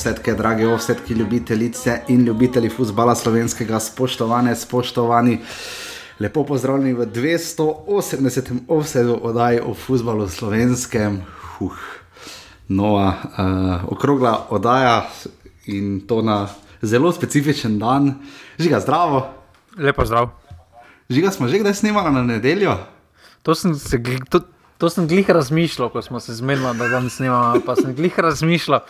Ovsetke, drage ovsetke, ljubitelice in ljubitelji futbola slovenskega, spoštovane, spoštovani. Lepo pozdravljeni v 280. ovsedu oddaji o futbalu slovenskem. Huh. Nova, uh, okrogla oddaja in to na zelo specifičen dan. Žiga, zdravo. Lepo zdrav. Žiga, smo že kdaj snimali na nedeljo? To sem, se, to, to sem glih razmišljal, ko smo se zmenili, da danes snimamo. Pa sem glih razmišljal,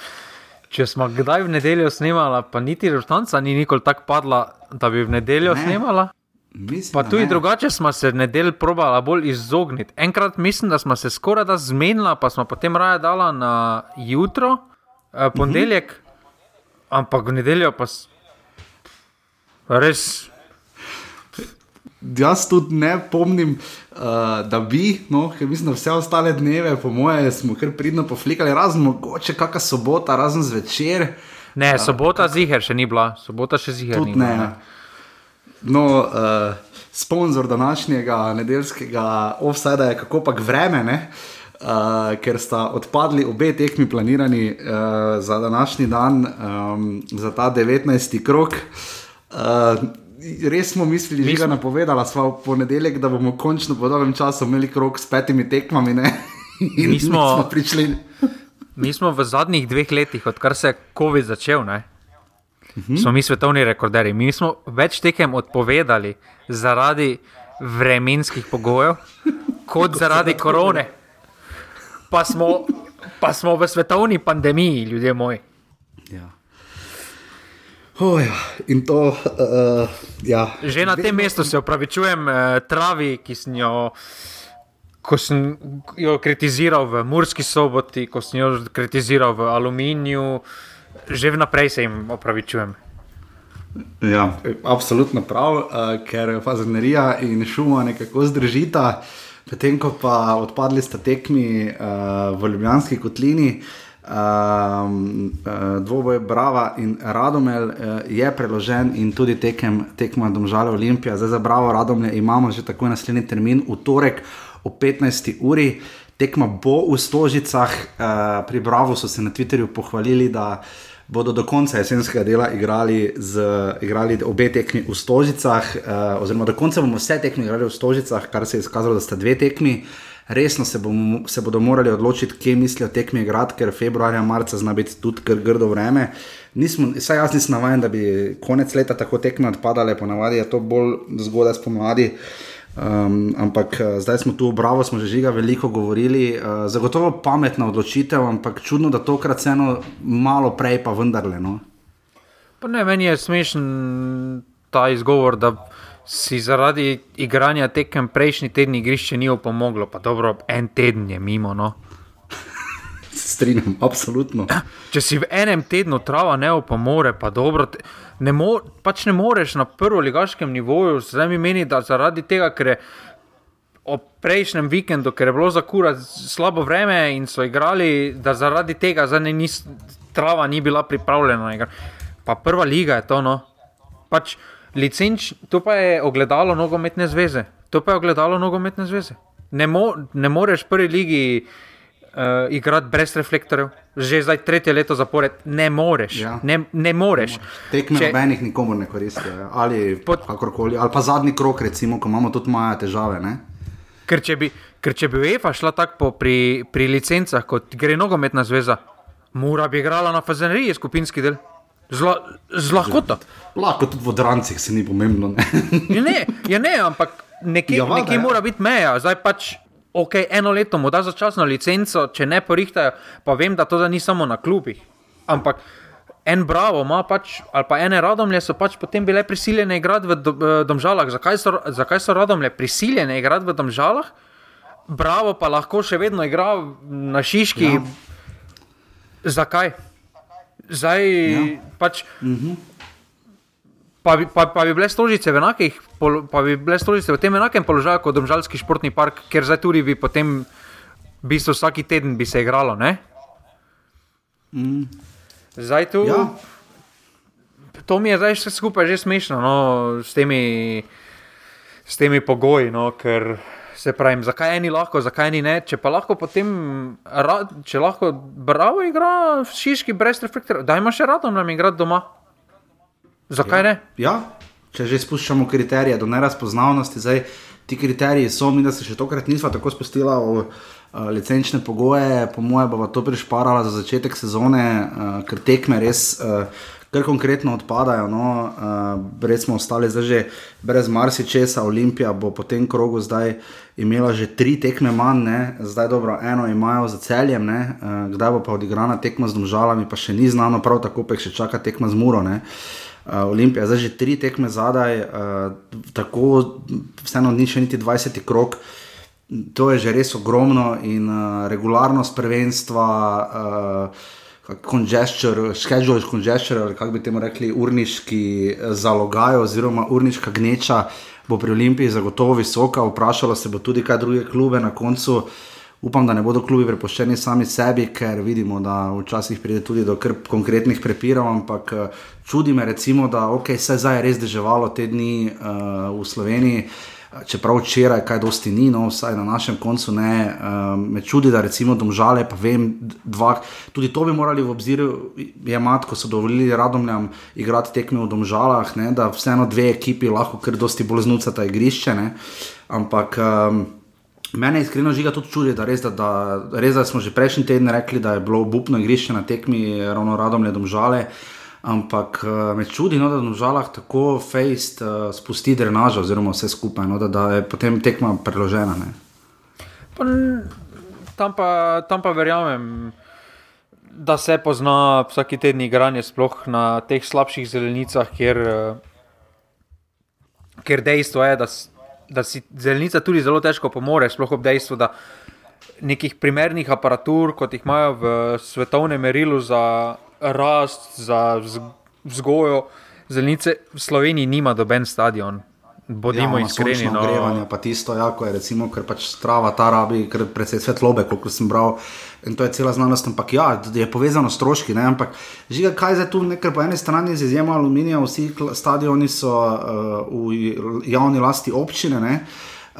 če smo kdaj v nedeljo snimali, pa niti režtanca ni nikoli tako padla, da bi v nedeljo Ne. snimala. Mislim, Pa tudi ne. drugače smo se nedelj probala bolj izogniti. Enkrat mislim, da smo se skoraj da zmenila, pa smo potem raje dala na jutro, eh, ponedeljek, ampak v nedeljo pa res. Jaz tudi ne pomnim, uh, da bi, no, ker mislim, da vse ostale dneve, po moje, smo kar pridno poflikali, razen mogoče kakšna sobota, razen zvečer. Ne, sobota ziger še ni bila, sobota še ziger Tudi ni bila. ne. No, uh, sponzor današnjega nedeljskega offsajda je kako pač vreme, ne? Uh, ker sta odpadli obe tekmi planirani uh, za današnji dan, um, za ta 19. krok. Uh, res smo mislili, že ga napovedala sva v ponedeljek, da bomo končno po dolgem času imeli krok s petimi tekmami. In Mi smo- nismo prišli. Mi smo v zadnjih dveh letih, odkar se je COVID začel, ne, smo mi svetovni rekorderji. Mi smo več tekem odpovedali zaradi vremenskih pogojev, kot zaradi korone. Pa smo, pa smo v svetovni pandemiji, ljudje moji. Ja. Oh, ja. In to, uh, ja. Že na tem mestu se opravičujem eh, travi, ki sem jo. Ko sem jo kritiziral v Murski soboti, ko sem jo kritiziral v Aluminiju, že vnaprej se jim opravičujem. Ja, absolutno prav, uh, ker fazenerija in šuma nekako zdržita, medtem ko pa odpadli sta tekmi uh, v Ljubljanski kotlini. Um, uh, dvoboj Brava in Radomel uh, je preložen in tudi tekem, tekma Domžale Olimpija. Zdaj za Bravo Radomlje imamo že takoj naslednji termin, v torek ob 15. uri. Tekma bo v Stožicah, uh, pri Bravo so se na Twitterju pohvalili, da bodo do konca jesenskega dela igrali, z, igrali obe tekmi v Stožicah, uh, oziroma do konca bomo vse tekme igrali v Stožicah, kar se je izkazalo, da sta dve tekmi. Resno se, bomo, se bodo morali odločiti, kje mislijo tekmi igrati, ker februarja, marca zna biti tudi kar grdo vreme. Nismo, saj jaz nisem navaden, da bi konec leta tako tekme odpadale, ponavadi je to bolj zgodaj spomladi. Um, ampak eh, zdaj smo tu Bravo, smo že žiga veliko govorili. Uh, zagotovo pametna odločitev, ampak čudno, da tokrat vseeno malo prej, pa vendarle. No? Pa ne, meni je smešen ta izgovor, da si zaradi igranja tekem prejšnji teden igrišče ni opomoglo. Pa dobro, en teden je mimo. No. Strinjam, absolutno. Če si v enem tednu trava ne opomore, pa dobro, ne, mo pač ne moreš na prvoligaškem nivoju. Zdaj mi meni, da zaradi tega, ker je ob prejšnjem vikendu, ker je bilo za kura slabo vreme in so igrali, da zaradi tega zdaj ne, nis, trava ni bila pripravljena. Pa prva liga je to. No. Pač licenč, to pa je ogledalo nogometne zveze. To pa je ogledalo nogometne zveze. Ne, mo ne moreš v prvi ligi uh, igrati brez reflektorjev, že zdaj tretje leto zapored. Ne moreš. Ja. Ne, ne moreš. Tekme Če- nobenih nikomor ne koristijo. ja. Ali Pod- kakorkoli, ali pa zadnji krok, recimo, ko imamo tudi maja težave. Ne? Ker če bi, ker če bi UEFA šla tako pri, pri licencah, kot gre nogometna zveza, mora bi igrala na fazeneriji skupinski del. Zla, z lahkoto. Lahko tudi v odrancih se ni pomembno. Ne? Ja, ne, ja, ne, ampak nekje, Ja, nekje ja. mora biti meja. Zdaj pač, ok, eno leto mu da začasno licenco, če ne porihtajajo, pa vem, da to da ni samo na klubih. Ampak en Bravo ima pač, ali pa ene Radomlje so pač potem bile prisiljene igrati v eh, Domžalah. Zakaj so, zakaj so Radomlje prisiljene igrati v Domžalah? Bravo pa lahko še vedno igra na Šiški. Ja. Zakaj? Zdaj ja. pač. Pa bi, pa, pa bi bile stolice v enakih, pa bi bile stolice v tem enakem položaju kot Domžalski športni park, ker zdaj tudi bi potem, v bistvu vsak teden bi se igralo, ne? Mm. Zdaj tu. Ja. To mi je zdaj vse skupaj že smešno, no, s temi, s temi pogoji, no, ker Se pravi, zakaj eni lahko, zakaj eni ne. Če pa lahko potem, če lahko bravo igra v Šiški brez reflektorja, da ima še radom nam igrati doma. Zakaj ja. ne? Ja, če že spuščamo kriterije do nerazpoznavnosti, zdaj ti kriteriji so, mi da se še tokrat nismo tako spustili v uh, licenčne pogoje, po mojem, bo to prišparala za začetek sezone, uh, ker tekme res. Uh, kar konkretno odpadajo. No, uh, brez smo ostali zdaj že brez marsičesa, Olimpija bo po tem krogu zdaj imela že tri tekme manj, ne? zdaj dobro, eno imajo za celjem, uh, kdaj bo pa odigrana tekma z domžalami, pa še ni znano, prav tako pa še čaka tekma z muro. Ne? Uh, Olimpija, zdaj že tri tekme zadaj, uh, tako vseeno ni še niti 20 krok. To je že res ogromno in uh, regularnost prvenstva. Uh, congestion, schedule congestion, ali kako bi temu rekli, urniški eh, zalogaj oziroma urniška gneča bo pri Olimpiji zagotovo visoka. Vprašalo se bo tudi, kaj druge klube na koncu. Upam, da ne bodo klubi prepuščeni sami sebi, ker vidimo, da včasih pride tudi do konkretnih prepirov, ampak eh, čudi me, recimo, da okay, se je zdaj res deževalo te dni uh, v Sloveniji čeprav včeraj kaj dosti ni, no, vsaj na našem koncu ne. Um, me čudi, da recimo domžale, pa vem, dva, tudi to bi morali v obzir jemati, ko so dovolili radomljam igrati tekme v domžalah, ne, da vseeno dve ekipi lahko kar dosti bolj znucata igrišče. Ne. Ampak. Um, Mene iskreno žiga tudi čudi, da, da, da, res, da smo že prejšnji teden rekli, da je bilo obupno igrišče na tekmi, ravno radom le domžale. Uh, Ampak uh, me čudi, no, da na žalah tako fejst uh, spusti drenažo, oziroma vse skupaj, no, da, da je potem tekma preložena. Pa, tam, pa, tam pa verjamem, da se pozna vsake tedni igranje, sploh na teh slabših zelenicah, kjer, uh, kjer dejstvo je, da, da si zelenica tudi zelo težko pomore, sploh ob dejstvu, da nekih primernih aparatur, kot jih imajo v svetovnem merilu za rast, za vzgojo. Zelenice v Sloveniji nima doben stadion. Bodimo ja, iskreni. No, grevanje, pa tisto, jako je, recimo, ker pač strava ta rabi, ker predvsej svetlobe, kot sem bral. In to je cela znanost, ampak ja, je povezano s stroški. Ne? Ampak žiga, kaj je tu, ker po eni strani z izjemo aluminija, vsi stadioni so uh, v javni lasti občine. Ne?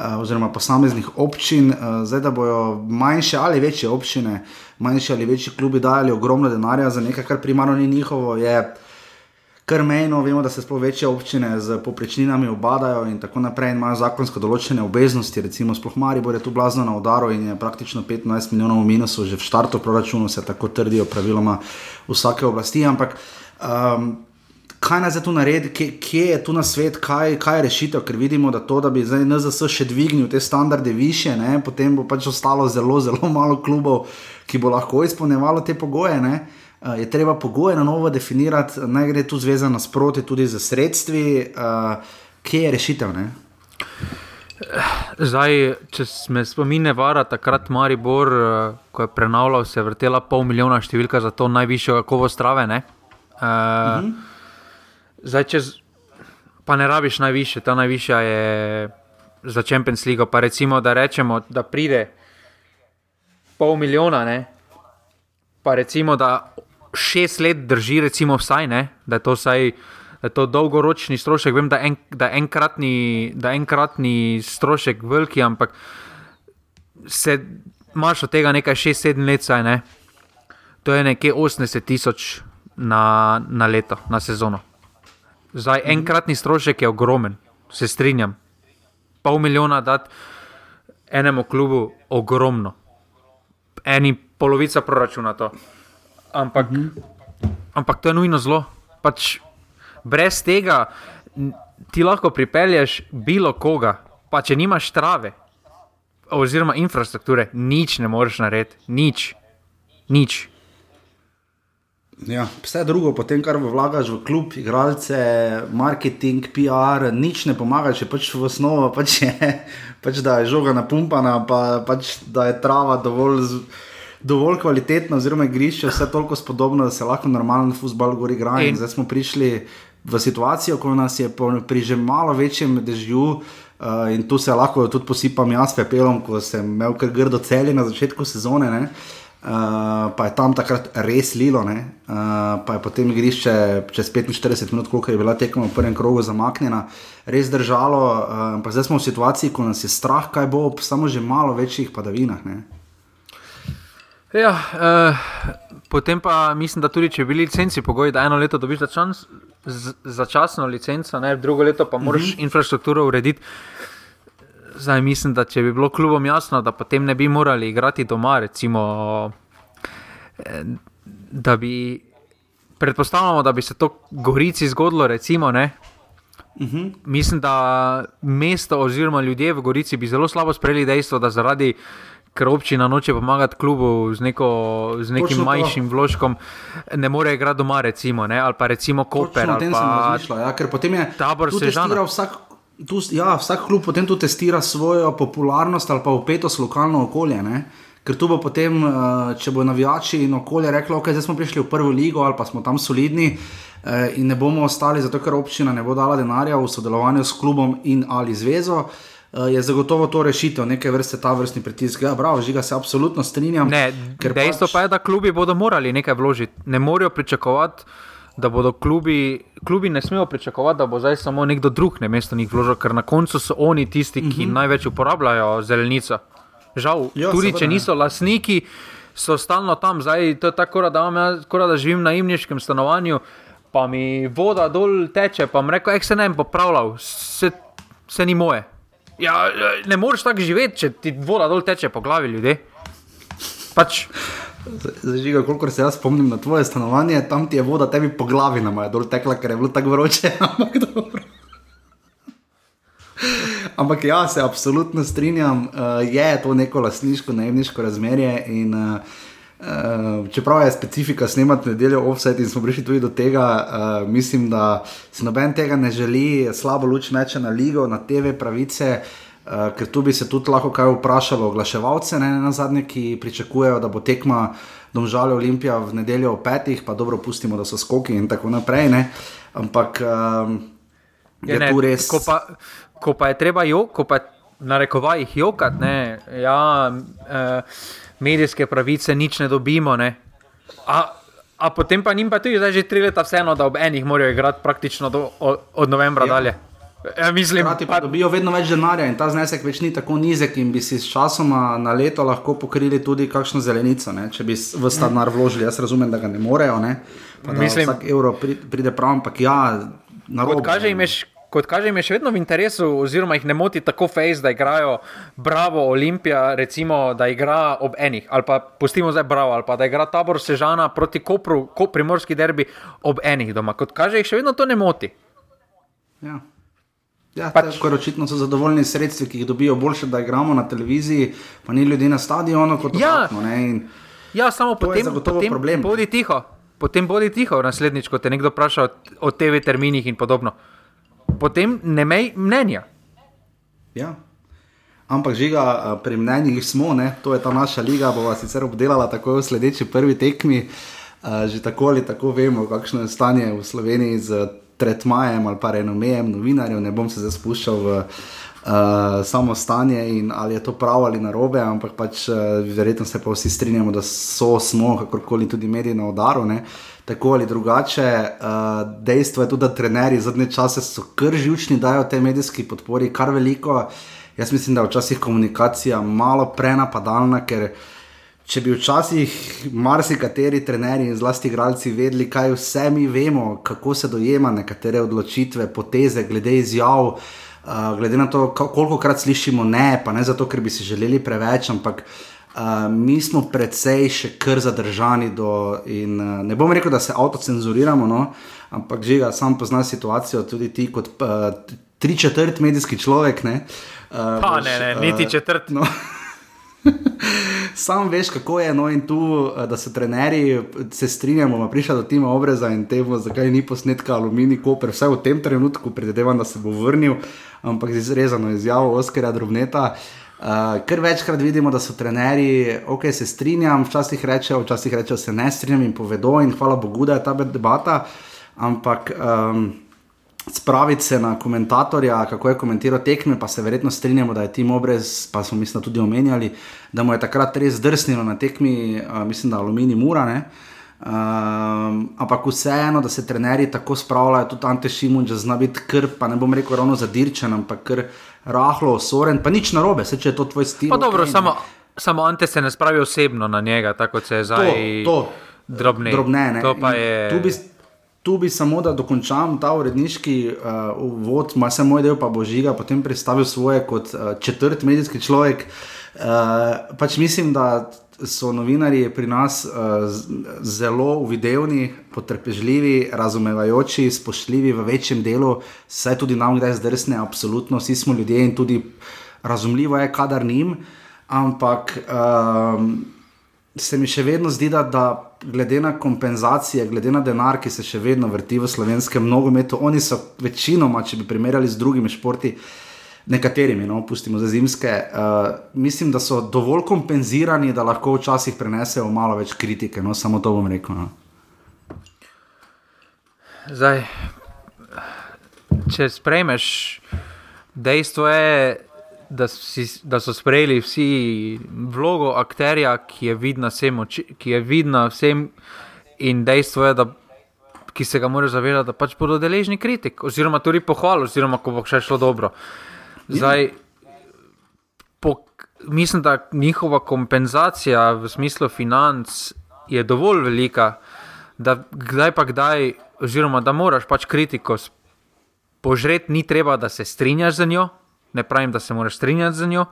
Eh, oziroma posameznih občin, uh, zdaj da bodo manjše ali večje občine, manjše ali večji klubi dajali ogromno denarja za nekaj, kar primarno ni njihovo, je kar mejno. Vemo, da se sploh večje občine z poprečninami obadajo in tako naprej in imajo zakonsko določene obveznosti, recimo sploh Maribor je tu blazno na udaru in je praktično 15 milijonov v minusu, že v štartu proračunu se tako trdijo praviloma vsake oblasti, ampak um, kaj naj zdaj tu naredi, kje, kje je tu na svet, kaj, kaj je rešitev, ker vidimo, da to, da bi zdaj NZS še dvignil te standarde više, ne, potem bo pač ostalo zelo, zelo malo klubov, ki bo lahko izpolnjevalo te pogoje. Ne. Uh, je treba pogoje na novo definirati, naj gre tu zveza nasproti tudi z sredstvi, uh, kje je rešitev. Ne? Zdaj, če me spomine, vara takrat Maribor, ko je prenavljal, se je vrtela pol milijona številka za to najvišjo kakovost trave. Uh, uh -huh. Zdaj, če pa ne rabiš najviše, ta najvišja je za Champions League. Pa recimo, da rečemo, da pride pol milijona, ne? pa recimo, da šest let drži, recimo, vsaj, ne? da je to vsaj. Da je to dolgoročni strošek, vem, da je en, enkratni, enkratni strošek veliki, ampak se imaš od tega nekaj 6-7 let, saj ne. To je nekje 80 tisoč na, na leto, na sezono. Zdaj, enkratni strošek je ogromen, se strinjam. Pol milijona dati enemu klubu, ogromno. Eni polovica proračuna to. Ampak, mm -hmm. ampak to je nujno zlo. Pač brez tega ti lahko pripelješ bilo koga, pa če nimaš trave oziroma infrastrukture, nič ne moreš narediti, nič. nič. Ja, vse drugo, potem, kar vlagaš v klub, igralce, marketing, PR, nič ne pomaga, če pač v osnovi pač je, pač da je žoga napumpana, pa pač da je trava dovolj, dovolj kvalitetna, oziroma igrišče vse toliko spodobno, da se lahko normalen futbol gori igra. Zdaj smo prišli v situacijo, ko nas je pri že malo večjem dežju. Uh, in tu se lahko tudi posipam jaz, pepelom, ko sem imel kar grdo celje na začetku sezone. Uh, Uh, pa je tam takrat res lilo, uh, pa je potem igrišče čez 45 minut, koliko je bila tekma v prvem krogu zamaknjena, res držalo. Uh, zdaj smo v situaciji, ko nas je strah, kaj bo ob samo že malo večjih padavinah. Ne? Ja, uh, potem pa mislim, da tudi če bi bili licenci pogoji, da eno leto dobiš začasno licenco, ne, drugo leto pa moraš uh mhm. -huh. infrastrukturo urediti. Zdaj mislim, da če bi bilo klubom jasno, da potem ne bi morali igrati doma, recimo, eh, da bi predpostavljamo, da bi se to Gorici zgodilo, recimo, uh mhm. -huh. mislim, da mesto oziroma ljudje v Gorici bi zelo slabo sprejeli dejstvo, da zaradi ker občina noče pomagati klubu z, neko, z nekim manjšim vložkom, ne more igrati doma, recimo, ne? ali pa recimo Koper. Ali pa... ja, ker potem je tabor se že vsak tu, ja, vsak klub potem tu testira svojo popularnost ali pa upetost lokalno okolje. Ne? Ker tu bo potem, eh, če bo navijači in okolje reklo, da okay, smo prišli v prvo ligo ali pa smo tam solidni eh, in ne bomo ostali, zato ker občina ne bo dala denarja v sodelovanju s klubom in ali zvezo. Uh, je zagotovo to rešitev, neke vrste ta vrstni pritisk. Ja, bravo, žiga se absolutno strinjam. Ne, dejstvo pač... pa je, da klubi bodo morali nekaj vložiti. Ne morejo pričakovati, da bodo klubi, klubi ne smejo pričakovati, da bo zdaj samo nekdo drug na mesto njih vložil, ker na koncu so oni tisti, ki mhm. -huh. največ uporabljajo zelenico. Žal, jo, tudi če niso lasniki, so stalno tam, zdaj to je tako, da, jaz, da živim na imniškem stanovanju, pa mi voda dol teče, pa mi reko, ek se ne bi popravljal, se, se ni moje. Ja, ne moreš tako živeti, če ti voda dol teče po glavi ljudi. Pač. Zažiga, koliko se jaz spomnim na tvoje stanovanje, tam ti je voda tebi po glavi, nama je dol tekla, ker je bilo tako vroče. Ampak dobro. Ampak ja, se absolutno strinjam, uh, je to neko lasniško, najemniško razmerje. In, uh, uh, čeprav je specifika snemati nedeljo offset in smo prišli tudi do tega, uh, mislim, da se noben tega ne želi, slabo luč meče na ligo, na TV pravice. Uh, Uh, ker tu bi se tudi lahko kaj vprašalo, oglaševalce, ne na zadnje, ki pričakujejo, da bo tekma domžale Olimpija v nedeljo ob petih, pa dobro, pustimo, da so skoki in tako naprej. Ne? Ampak um, je, je tu res. Ko pa, ko pa je treba jo, ko pa na rekovajih jokati, ja, uh, medijske pravice nič ne dobimo. Ne? A, a potem pa njim pa tudi zdaj že tri leta vseeno, da ob enih morajo igrati praktično do, od, od novembra ja. dalje. Ja, mislim, da pa... dobijo vedno več denarja in ta znesek več ni tako nizek, in bi si s časoma na leto lahko pokrili tudi kakšno zelenico, ne? če bi v stanar vložili. Jaz razumem, da ga ne morejo, ne? pa da mislim, vsak evro pride prav, ampak ja, na robu. Kot kaže, jim je še vedno v interesu, oziroma jih ne moti tako fejs, da igrajo Bravo, Olimpija, recimo, da igra ob enih, ali pa pustimo zdaj Bravo, ali pa da igra tabor Sežana proti Kopru, Primorski derbi ob enih doma. Kot kaže, jih še vedno to ne moti. Ja. Ja, pač, očitno so zadovoljni s sredstvi, ki jih dobijo, boljše, da igramo na televiziji, pa ni ljudi na stadionu. Ja, ja, samo potem, potem problem. Bodi tiho, potem bodi tiho, naslednjič, ko te nekdo vpraša o, o TV terminih in podobno. Potem ne mej mnenja. Ja. Ampak žiga, pri mnenjih smo, ne? to je ta naša liga, bova sicer obdelala tako v sledeči prvi tekmi. Uh, že tako ali tako vemo, kakšno je stanje v Sloveniji z tretmajem ali pa renomejem novinarjev, ne bom se zdaj spuščal v uh, samo stanje in ali je to prav ali narobe, ampak pač uh, verjetno se pa vsi strinjamo, da so smo, kakorkoli tudi mediji na udaru. Ne? Tako ali drugače, uh, dejstvo je tudi, da trenerji zadnje čase so kar živčni, dajo te medijski podpori, kar veliko. Jaz mislim, da je včasih komunikacija malo prenapadalna, ker uh, če bi včasih marsikateri trenerji in zlasti igralci vedeli, kaj vse mi vemo, kako se dojema nekatere odločitve, poteze, glede izjav, uh, glede na to, koliko krat slišimo ne, pa ne zato, ker bi si želeli preveč, ampak. Uh, mi smo precej še kar zadržani do. In, uh, ne bom rekel, da se avtocenzuriramo, no, ampak že ga sam poznaš situacijo, tudi ti kot uh, tri četrt medijski človek. Ne, uh, pa, boš, ne, ne, niti četrt. Uh, no. Sam veš, kako je no in tu, eh, da se trenerji se strinjamo, da prišla do tima obreza in temu, zakaj ni posnetka aluminij, koper, vse v tem trenutku, predvidevam, da se bo vrnil, ampak z izrezano izjavo Oskarja Drobneta. Uh, ker večkrat vidimo, da so trenerji, ok, se strinjam, včasih rečejo, včasih rečejo, se ne strinjam in povedo, in hvala Bogu, da je ta debata. Ampak um, spraviti se na komentatorja, kako je komentiral tekme, pa se verjetno strinjamo, da je Tim Obrez, pa smo mislim tudi omenjali, da mu je takrat res zdrsnilo na tekmi, uh, mislim, da Alumini Mura. Um, ampak vseeno, da se trenerji tako spravljajo, tudi Ante Šimun, da zna biti kr, pa ne bom rekel ravno zadirčen, ampak kr rahlo, osoren, pa nič narobe, se če je to tvoj stil. Pa dobro, okay, samo, samo Ante se ne spravi osebno na njega, tako se je zdaj. To, to. Drobne. Drobne, to pa je. Tu bi, tu bi samo, da dokončam ta uredniški uh, uvod, ima se moj del, pa bo žiga, potem predstavil svoje kot uh, četrt medijski človek. Uh, pač mislim, da so novinari pri nas uh, zelo uvidevni, potrpežljivi, razumevajoči, spoštljivi v večjem delu, saj tudi nam gre zdrsne, absolutno, vsi smo ljudje in tudi razumljivo je, kadar njim. Ampak um, se mi še vedno zdi, da, da glede na kompenzacije, glede na denar, ki se še vedno vrti v slovenskem nogometu, oni so večinoma, če bi primerjali z drugimi športi, nekaterimi, no, pustimo za zimske, uh, mislim, da so dovolj kompenzirani, da lahko včasih prenesejo malo več kritike. No, samo to bom rekel. No. Zdaj, če sprejmeš, dejstvo je, da, si, da so sprejeli vsi vlogo akterja, ki je vidna vsem, ki je vidna vsem in dejstvo je, da. Ki se ga morajo zavedati, da pač bodo deležni kritik, oziroma tudi pohval, oziroma ko bo še šlo dobro. Zdaj, po, mislim, da njihova kompenzacija v smislu financ je dovolj velika, da kdaj pa kdaj, oziroma da moraš pač kritiko požreti, ni treba, da se strinjaš z njo. Ne pravim, da se moraš strinjati z njo,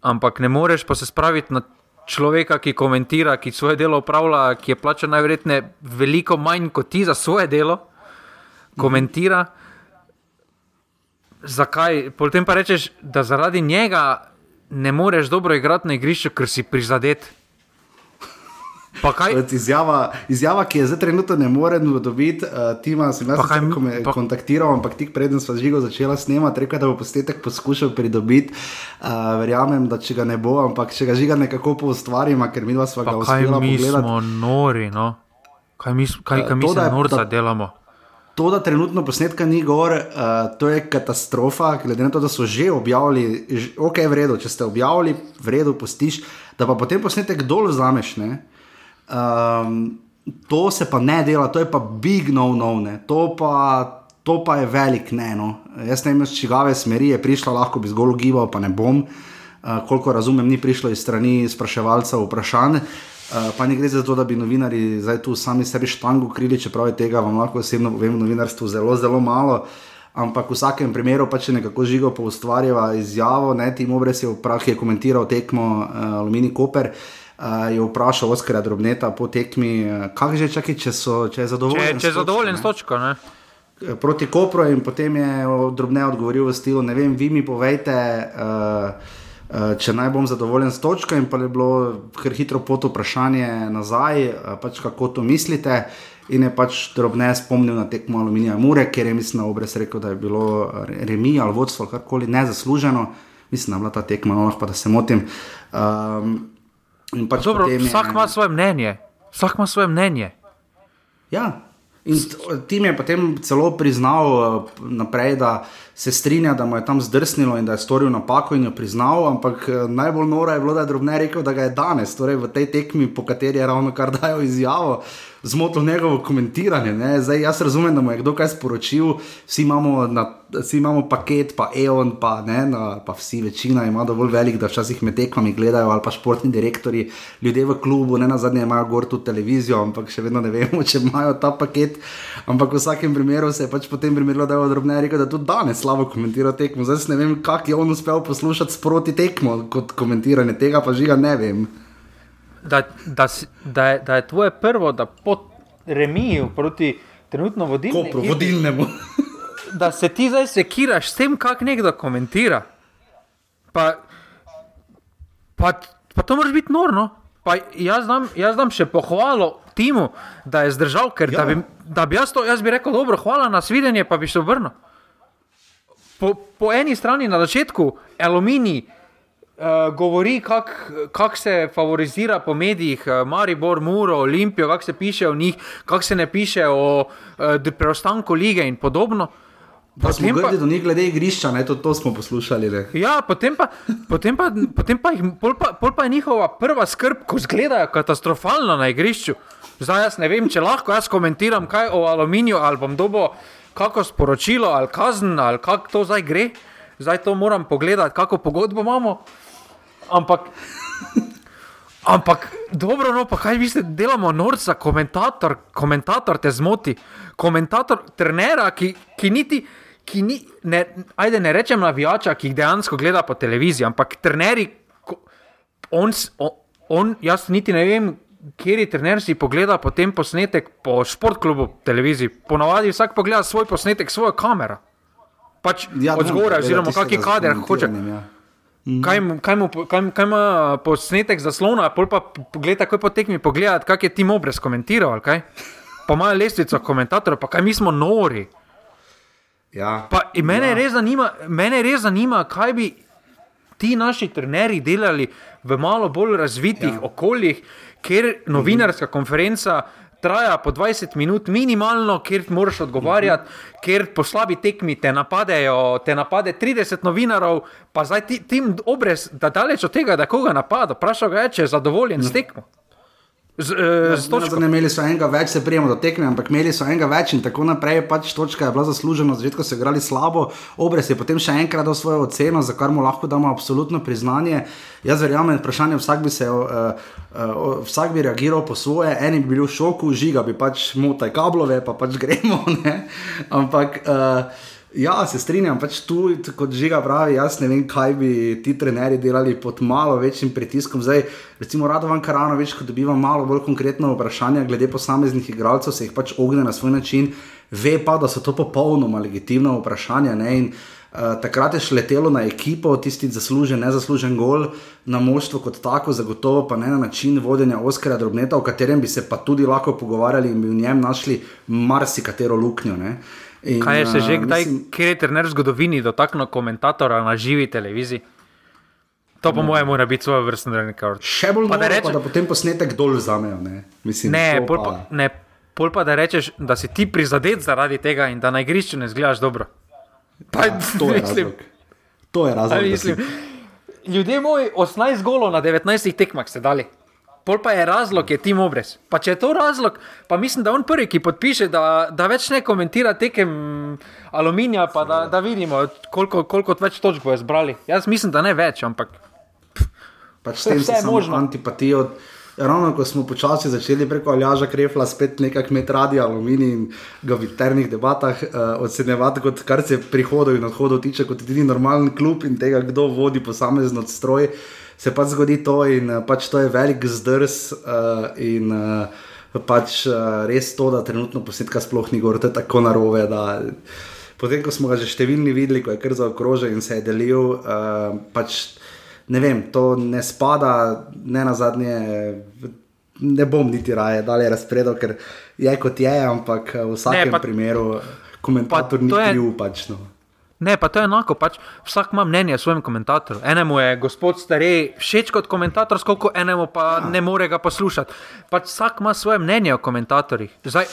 ampak ne moreš pa se spraviti na človeka, ki komentira, ki svoje delo upravlja, ki je plačen najverjetneje veliko manj kot ti za svoje delo, komentira. Mhm zakaj? Potem pa rečeš, da zaradi njega ne moreš dobro igrati na igrišču, ker si prizadet. Izjava, izjava, ki je zdaj trenutno ne morem dobiti, uh, tima sem jaz nekaj me pa... kontaktiral, ampak tik preden smo žigo začela snemati, rekel, da bo posnetek poskušal pridobiti. Uh, verjamem, da če ga ne bo, ampak če ga žiga nekako po ustvarima, ker mi dva sva ga uspela pogledati. Mi smo nori, no? Kaj mi, kaj, kaj mi uh, se norca delamo? To, da trenutno posnetka ni gor, uh, to je katastrofa, glede na to, da so že objavili, že, ok, v redu, če ste objavili, v redu, postiš, da pa potem posnetek dol vzameš. Um, to se pa ne dela, to je pa big no-no, to, to pa je velik ne. No. Jaz ne vem, z čigave smeri je prišla, lahko bi zgolj gibal, pa ne bom. Uh, koliko razumem, ni prišlo iz strani spraševalcev vprašanj. Eh, pa ne gre za to, da bi novinari zdaj tu sami sebi štango krili, čeprav je tega vam lahko osebno povem, novinarstvo zelo, zelo malo. Ampak v vsakem primeru pa če nekako žigo po ustvarjava izjavo, ne tim obres je v prahi komentiral tekmo uh, Alumini Koper. Uh, je vprašal Oskarja Drobneta po tekmi, uh, kaj že čakaj, če, so, če je zadovoljen. Če, če je zadovoljen s točko. Ne? Proti Kopru in potem je Drobne odgovoril v stilu, ne vem, vi mi povejte. Uh, Eh, če naj bom zadovoljen s točko, in pa je bilo kar hitro pot vprašanje nazaj, eh, pač kako to mislite. In je pač drobne spomnil na tekmo Aluminija Mure, ker je mislim, obres rekel, da je bilo remi ali vodstvo karkoli nezasluženo. Mislim, da je bila ta tekma, no, pa da se motim. Um, pač Dobro, vsak ima svoje mnenje. Vsak ima svoje mnenje. Ja, In tim je potem celo priznal uh, naprej, da se strinja, da mu je tam zdrsnilo in da je storil napako in jo priznal, ampak uh, najbolj noro je bilo, da je drobne rekel, da ga je danes, torej v tej tekmi, po kateri je ravno kar dajo izjavo, zmotil njegovo komentiranje. Ne? Zdaj jaz razumem, da mu je kdo kaj sporočil, vsi imamo, na, vsi imamo paket, pa EON, pa, ne, na, pa vsi, večina ima dovolj velik, da včasih med tekmami gledajo, ali pa športni direktori, ljudje v klubu, ne na zadnje imajo gor tudi televizijo, ampak še vedno ne vemo, če imajo ta paket. Ampak v vsakem primeru se je pač potem primerilo, da je odrobne rekel, da tudi danes slabo komentira tekmo. Zdaj ne vem, kak je on uspel poslušati sproti tekmo kot komentiranje tega, pa žiga ne vem da, da, da, je, da je tvoje prvo, da po remiju proti trenutno vodilnemu. Kopro, vodilnemu. da se ti zdaj sekiraš s tem, kako nekdo komentira. Pa, pa, pa to moraš biti norno. Pa jaz znam, jaz znam še pohvalo timu, da je zdržal, ker ja. da, bi, da bi jaz to, jaz bi rekel, dobro, hvala na svidenje, pa bi se obrnil. Po, po eni strani na začetku, aluminij, Uh, govori, kako kak se favorizira po medijih, uh, Maribor, Muro, Olimpijo, kako se piše o njih, kako se ne piše o uh, preostanku lige in podobno. Pa smo grdi do njih glede igrišča, ne, to, to smo poslušali. Ne. Ja, potem pa, potem pa, potem pa, jih, pol pa, pol pa je njihova prva skrb, ko izgledajo katastrofalno na igrišču. Zdaj jaz ne vem, če lahko jaz komentiram kaj o aluminiju ali bom dobo kako sporočilo ali kazen ali kako to zdaj gre. Zdaj to moram pogledati, kako pogodbo imamo. Ampak, ampak dobro, no, pa kaj mislite, delamo norca, komentator, komentator te zmoti, komentator trenera, ki, ki niti. Ki ni, ne, ajde, ne rečem navijača, ki jih dejansko gleda po televiziji, ampak trenerji, on, on, jaz niti ne vem, kjer je trener si pogleda potem posnetek po športklubu televiziji. Ponavadi vsak pogleda svoj posnetek, svojo kamero. Pač ja, od zgoraj, oziroma kakšen kader hoče. Ja. Mm. Kaj, kaj, mu, kaj, kaj ima posnetek zaslona, pol pa pogleda, kako potekmi pogledati, kak je Tim Obrez komentiral, kaj? Pa imajo lestvico komentatorjev, pa kaj mi smo nori. Ja. Pa, mene, ja. res zanima, mene res zanima, kaj bi ti naši trenerji delali v malo bolj razvitih ja. okoljih, kjer novinarska konferenca traja po 20 minut, minimalno, kjer moraš odgovarjati, mhm. kjer po slabi tekmi te napadejo, te napade 30 novinarov, pa zdaj ti, tim obrez, da daleč od tega, da koga napada, vprašaj ga, če je zadovoljen z mhm. tekmo. Z, uh, z ja, ne, imeli so enega več, se prijemo do tekme, ampak imeli so enega več in tako naprej. Pač točka je bila zaslužena, na začetku so igrali slabo, obrez je potem še enkrat dal svojo oceno, za kar mu lahko damo absolutno priznanje. Jaz verjamem, vprašanje vsak bi se. Uh, uh, vsak bi reagiral po svoje, eni bi bili v šoku, žiga bi pač motaj kablove, pa pač gremo. Ne? Ampak. Uh, Ja, se strinjam, pač tu, kot žiga pravi, jaz ne vem, kaj bi ti trenerji delali pod malo večjim pritiskom. Zdaj, recimo, Radovan Karanovič, ko dobiva malo bolj konkretno vprašanje glede posameznih igralcev, se jih pač ogne na svoj način, ve pa, da so to popolnoma legitimna vprašanja. Uh, takrat je šletelo na ekipo, tisti zaslužen, nezaslužen gol, na moštvo kot tako, zagotovo pa ne na način vodenja Oskara Drobneta, o katerem bi se pa tudi lahko pogovarjali in bi v njem našli marsikatero luknjo. Uh, In, Kaj je se že kdaj, mislim, kjer je trener v zgodovini dotaknil komentatora na živi televiziji? To, po mojem, mora biti svoj vrstni rekord. Še bolj pa, da, reče, pa da potem posnetek dol vzamejo. Ne, mislim, ne, pol pa, ne, pol pa da rečeš, da si ti prizadet zaradi tega in da na igrišču ne zgledaš dobro. Pa, ja, to, je mislim, to je razlog. Ljudje moji, 18 golov na 19 tekmah ste dali. Pol pa je razlog, je Tim Obres. Pa če je to razlog, pa mislim, da on prvi, ki podpiše, da, da več ne komentira tekem aluminija, pa da, da vidimo, koliko, koliko več točk bo zbrali. Jaz mislim, da ne več, ampak. Pač s tem se lahko antipatijo. Ravno ko smo počasi začeli preko Aljaža Krefla spet nekaj med radi aluminij in ga v internih debatah uh, ocenjevati, kot kar se prihodov in odhodov tiče, kot edini normalen klub in tega, kdo vodi posamezen odstroj. Uh, se pač zgodi to in uh, pač to je velik zdrs. Uh, in, uh, Pač uh, res to, da trenutno posnetka sploh ni gor, to je tako narobe. Potem, ko smo ga že številni videli, ko je kar zaokrožil in se je delil, uh, pač ne vem, to ne spada, ne na zadnje, ne bom niti raje dalje razpredal, ker je kot je, ampak v vsakem ne, pa, primeru komentator ni bil pač. No. Ne, pa to je enako, pač vsak ima mnenje o svojem komentatorju. Enemu je gospod starej všeč kot komentator, skoliko enemu pa ne more ga poslušati. Pač vsak ima svoje mnenje o komentatorjih. Zdaj,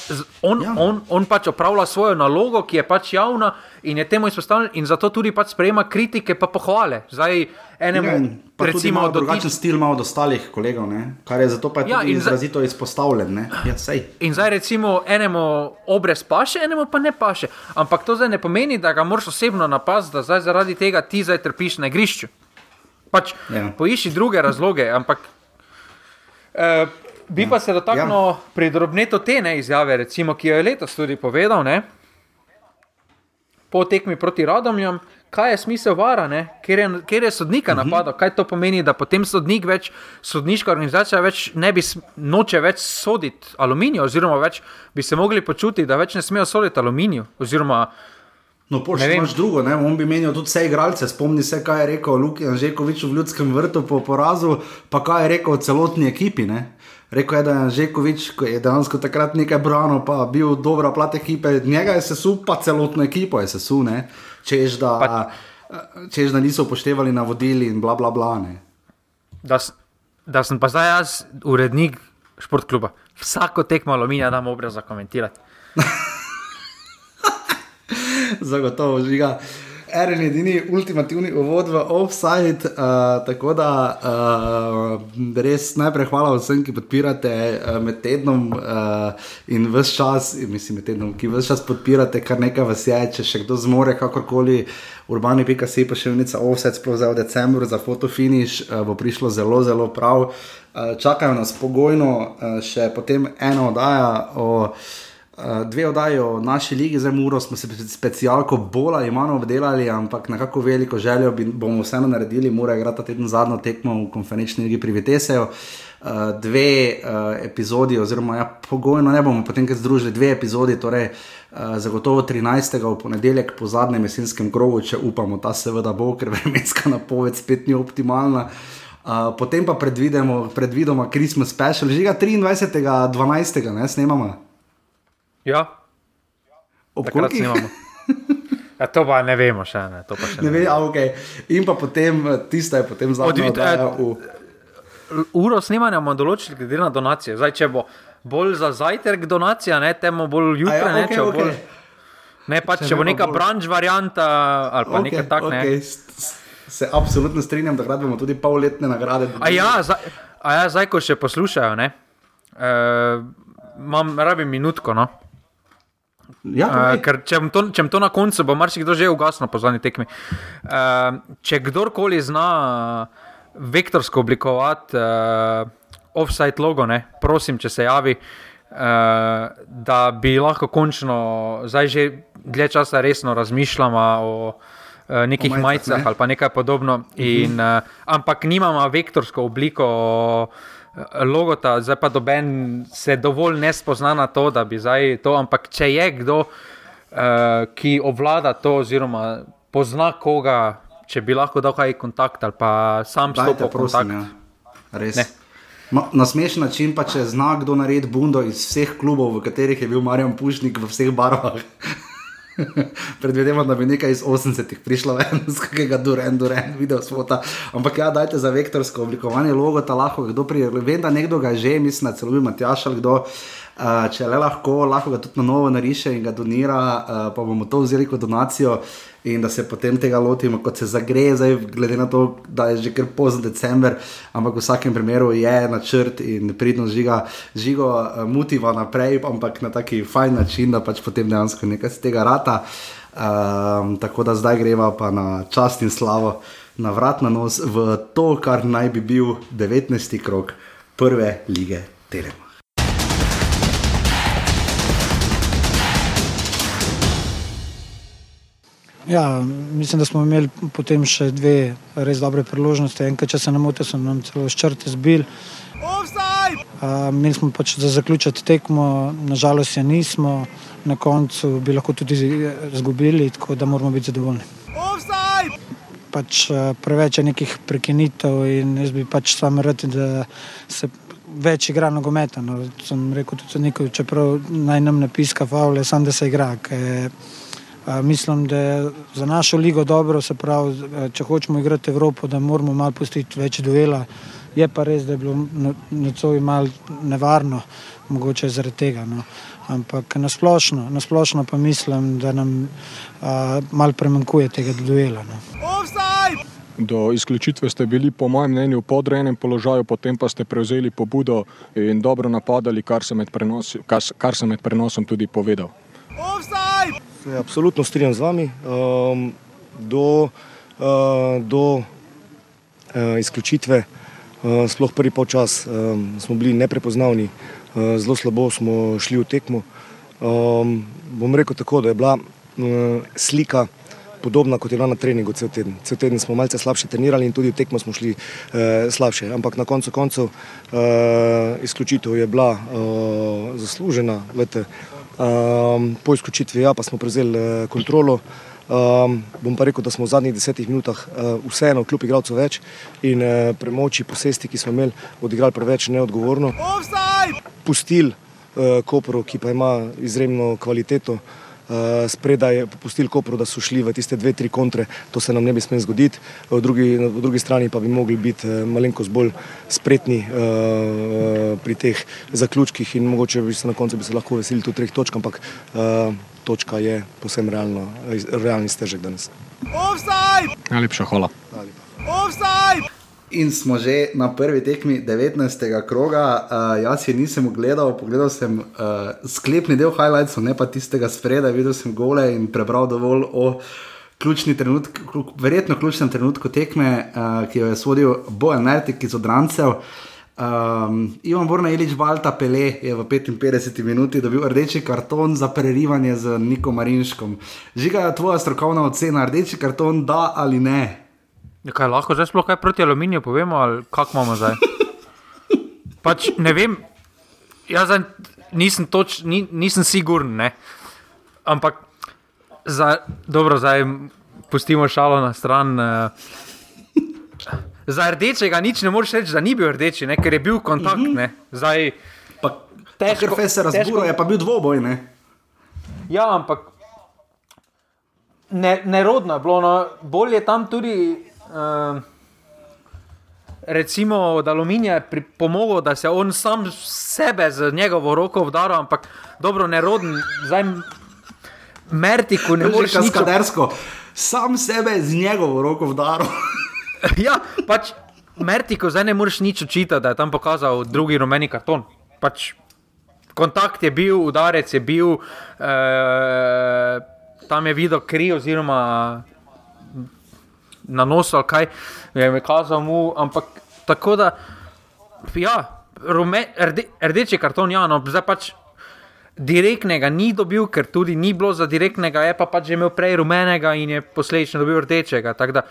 on, ja. on, on pač opravlja svojo nalogo, ki je pač javna in je temu izpostavljen, in zato tudi pač sprejema kritike in pohvale. Zdaj, enemu, ja, recimo, drugačen stil ima od ostalih kolegov, ne? kar je zato pa ja, izrazito izpostavljen. Ja, in zdaj, recimo, enemu obrez paše, enemu pa ne paše. Ampak to zdaj ne pomeni, da ga moraš osebno napasti, da zdaj zaradi tega ti zdaj trpiš na igrišču. Pač ja. poišči druge razloge, ampak. Uh, Bi ja. pa se dotaknil ja. pri drobneto te ne izjave, recimo, ki jo je letos tudi povedal, ne? po tekmi proti Radomljam, kaj je smisel vara, ker je, ker je sodnika uh mhm. -huh. napadal. Kaj to pomeni, da potem sodnik več, sodniška organizacija več ne bi noče več soditi aluminij, oziroma več bi se mogli počutiti, da več ne smejo soditi aluminij. Oziroma, No, pošlji imaš drugo, ne? on bi menil tudi vse igralce. Spomni se, kaj je rekel Luki Anžekovič v ljudskem vrtu po porazu, pa kaj je rekel celotni ekipi. Ne? Rekel je, da je Anžekovič, ko je dejansko takrat nekaj branil, pa bil dobra plat ekipe, njega je sesul, pa celotno ekipo je sesul. Češ da. Pa... čež da niso upoštevali navodili in bla bla bla. Da, da sem pa zdaj jaz urednik športkluba. Vsako tekmo aluminija dam obraz za komentirati. Zagotovo žiga. Eren je edini ultimativni uvod v offside, uh, tako da uh, res najprej hvala vsem, ki podpirate uh, med tednom uh, in vse čas, mislim, med tednom, ki vse čas podpirate, kar nekaj vas je, če še kdo zmore, kakorkoli, urbani pika si pa še vnica offside, sploh za v decembru, za fotofiniš, uh, bo prišlo zelo, zelo prav. Uh, čakajo nas pogojno uh, še potem ena oddaja o. dve oddaji o naši ligi, zdaj Muro smo se specialko bolj ali manj obdelali, ampak na kako veliko željo bi, bomo vseeno naredili, mora igrati teden zadnjo tekmo v konferenčni ligi pri Viteseju. Uh, dve uh, epizodi, oziroma ja, pogojno ne bomo potem združili, dve epizodi, torej uh, zagotovo 13. v ponedeljek po zadnjem jesenskem krogu, če upamo, ta seveda bo, ker vremenska napoved spet ni optimalna. Uh, potem pa predvidemo, predvidoma Christmas special, že ga 23. 12. ne snemamo. Ja, obkrat imamo. Ja, to pa ne vemo, še ne. Še ne, ne. Ve, a, okay. In pa potem, tiste je potem zadnji. Uro snemanja bomo določili, glede na donacije. Zdaj, če bo bolj za zajtrk donacija, ne temu bolj jutra. Ja, okay, ne, okay. bolj, ne, pač, če, če bo neka branž varianta ali pa okay, nekaj takega. Okay. Se absolutno strinjam, da gradimo tudi polletne nagrade. A ja, zdaj, a ja, zdaj ko še poslušajo, ne, uh, imam, rabim minutko. No. Ja, uh, ker če bom, to, če bom to na koncu, bo marsikdo že ugasnil po zadnji tekmi. Uh, če kdorkoli zna uh, vektorsko oblikovati uh, offside logo, ne, prosim, če se javi, uh, da bi lahko končno, zdaj že dlje časa resno razmišljamo o nekih majicah, majicah ne? ali pa nekaj podobno. In, uh, ampak nimamo vektorsko obliko. Logota, zdaj pa doben se dovolj ne spozna na to, da bi zdaj to. Ampak če je kdo, uh, ki obvlada to, oziroma pozna koga, če bi lahko dal kaj kontakt ali pa sam stopil v kontakt. Ja. Res. Na smešen način pa če zna kdo narediti bundo iz vseh klubov, v katerih je bil Marjan Pušnik v vseh barvah. Predvidevam, da bi nekaj iz 80-ih prišlo z kakega duren, duren, video spota. Ampak ja, dajte za vektorsko oblikovanje logo, ta lahko kdo prije. Vem, da nekdo ga že, mislim, celo bi Matjaš ali kdo. Uh, če le lahko, lahko ga tudi na novo nariše in ga donira, uh, pa bomo to vzeli kot donacijo in da se potem tega lotimo, kot se zagreje, zdaj, glede na to, da je že kar pozno december, ampak v vsakem primeru je načrt in pridno žiga, žigo uh, motiva naprej, ampak na taki fajn način, da pač potem dejansko nekaj z tega rata. Um, tako da zdaj greva pa na čast in slavo, na vrat na nos v to, kar naj bi bil 19. krok prve lige Telema. Ja, mislim, da smo imeli potem še dve res dobre priložnosti. Enkrat, če se ne motim, so nam celo ščrte zbil. Mi smo pač za zaključiti tekmo, nažalost je nismo, na koncu bi lahko tudi izgubili, tako da moramo biti zadovoljni. Pač preveč je nekih prekinitev in jaz bi pač sam rad, da se več igra nogometa. No, sem rekel tudi nekaj, čeprav naj nam ne piska faule, sam da se igra. Kaj, Mislim, da je za našo ligo dobro, se pravi, če hočemo igrati Evropo, da moramo malo pustiti več duela. Je pa res, da je bilo nocoj malo nevarno, mogoče zaradi tega. No. Ampak nasplošno, nasplošno pa mislim, da nam a, malo premankuje tega duela. No. Do izključitve ste bili, po mojem mnenju, v podrejenem položaju, potem pa ste prevzeli pobudo in dobro napadali, kar sem med, prenosi, kar, kar sem med prenosom tudi povedal. Offside! Se absolutno strinjam z vami. Um, do uh, do uh, izključitve, uh, sploh prvi polčas, um, smo bili neprepoznavni, uh, zelo slabo smo šli v tekmo. Um, bom rekel tako, da je bila uh, slika podobna kot je bila na treningu cel teden. Cel teden smo malce slabše trenirali in tudi v tekmo smo šli uh, slabše. Ampak na koncu koncev uh, izključitev je bila uh, zaslužena. Lete, Um, po izključitvi ja, pa smo prevzeli uh, kontrolo. Um, bom pa rekel, da smo v zadnjih desetih minutah uh, vseeno kljub igralcev več in uh, premoči posesti, ki smo imeli, odigrali preveč neodgovorno. Pustil uh, Kopro, ki pa ima izjemno kvaliteto, uh, spredaj popustili Kopru, da so šli v tiste dve, tri kontre, to se nam ne bi smelo zgoditi. V drugi, v drugi strani pa bi mogli biti uh, malenkost bolj spretni uh, pri teh zaključkih in mogoče bi se na koncu bi se lahko veselili tudi treh točk, ampak točka je posebno realno, realni stežek danes. Najlepša hvala. Offside! In smo že na prvi tekmi 19. kroga. Uh, jaz si nisem ogledal, pogledal sem uh, sklepni del highlightsov, ne pa tistega spredaj, videl sem gole in prebral dovolj o ključni trenutki, verjetno ključnem trenutku tekme, uh, ki jo je sodil Bojan Mertik iz Odrancev. Um, Ivan Borna Ilič Balta Pele je v 55 minuti dobil rdeči karton za prerivanje z Niko Marinškom. Žiga tvoja strokovna ocena, rdeči karton da ali ne? Ja, kaj lahko zdaj sploh kaj proti aluminiju povemo, ali kako imamo zdaj? Pač ne vem, jaz nisem, toč, ni, nisem siguren, ne? ampak za, dobro, zdaj pustimo šalo na stran. Uh, za rdečega nič ne moreš reči, da ni bil rdeči, ne? ker je bil kontakt. Uh -huh. zdaj, pa, težko se razburo, je pa bil dvoboj. Ne? Ja, ampak nerodno je bilo, no, bolje je tam tudi. Ehm, recimo od aluminija pripomogel, da se on sam sebe z njegovo roko vdara, ampak dobro, neroden, zdaj Mertiku ne moreš nič kadersko. Sam sebe z njegovo roko vdara. ja, pač Mertiku zdaj ne moreš nič učitati, da je tam pokazal drugi rumeni karton. Pač, kontakt je bil, udarec je bil, eh, tam je videl kri oziroma na nosu, ali kaj je mi kazal mu. Ampak tako da, ja, rume, rde, rdeči karton, ja, no, zdaj pač. Direktnega ni dobil, ker tudi ni bilo za direktnega, je pa pač že imel prej rumenega in je posledično dobil rdečega. Tako da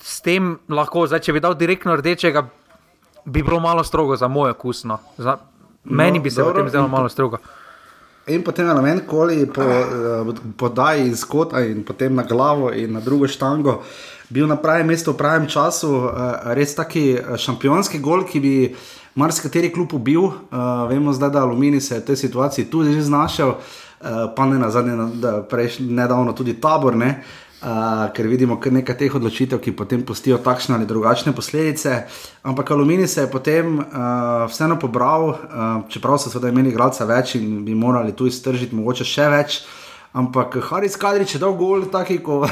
s tem lahko, zdaj, če bi dal direktno rdečega, bi bilo malo strogo za moj okus. No. Za, meni no, bi se dobro, v tem zdelo malo strogo. In potem na meni, koli po, uh, podaji iz kota in potem na glavo in na drugo štango. Bil na pravem mestu v pravem času, uh, res taki eh, šampionski gol, ki bi marsikateri klub ubil. Uh, vemo zdaj, da Alumini se je v tej situaciji tudi že znašel, uh, pa ne na zadnje, da prejš nedavno tudi tabor. Ne? Uh, ker vidimo kar nekaj teh odločitev, ki potem pustijo takšne ali drugačne posledice. Ampak Alumini se je potem uh, vseeno pobral, uh, čeprav so sedaj imeli igralca več in bi morali tu iztržiti, mogoče še več. Ampak Haris Kadrič je dal gol, taki, ko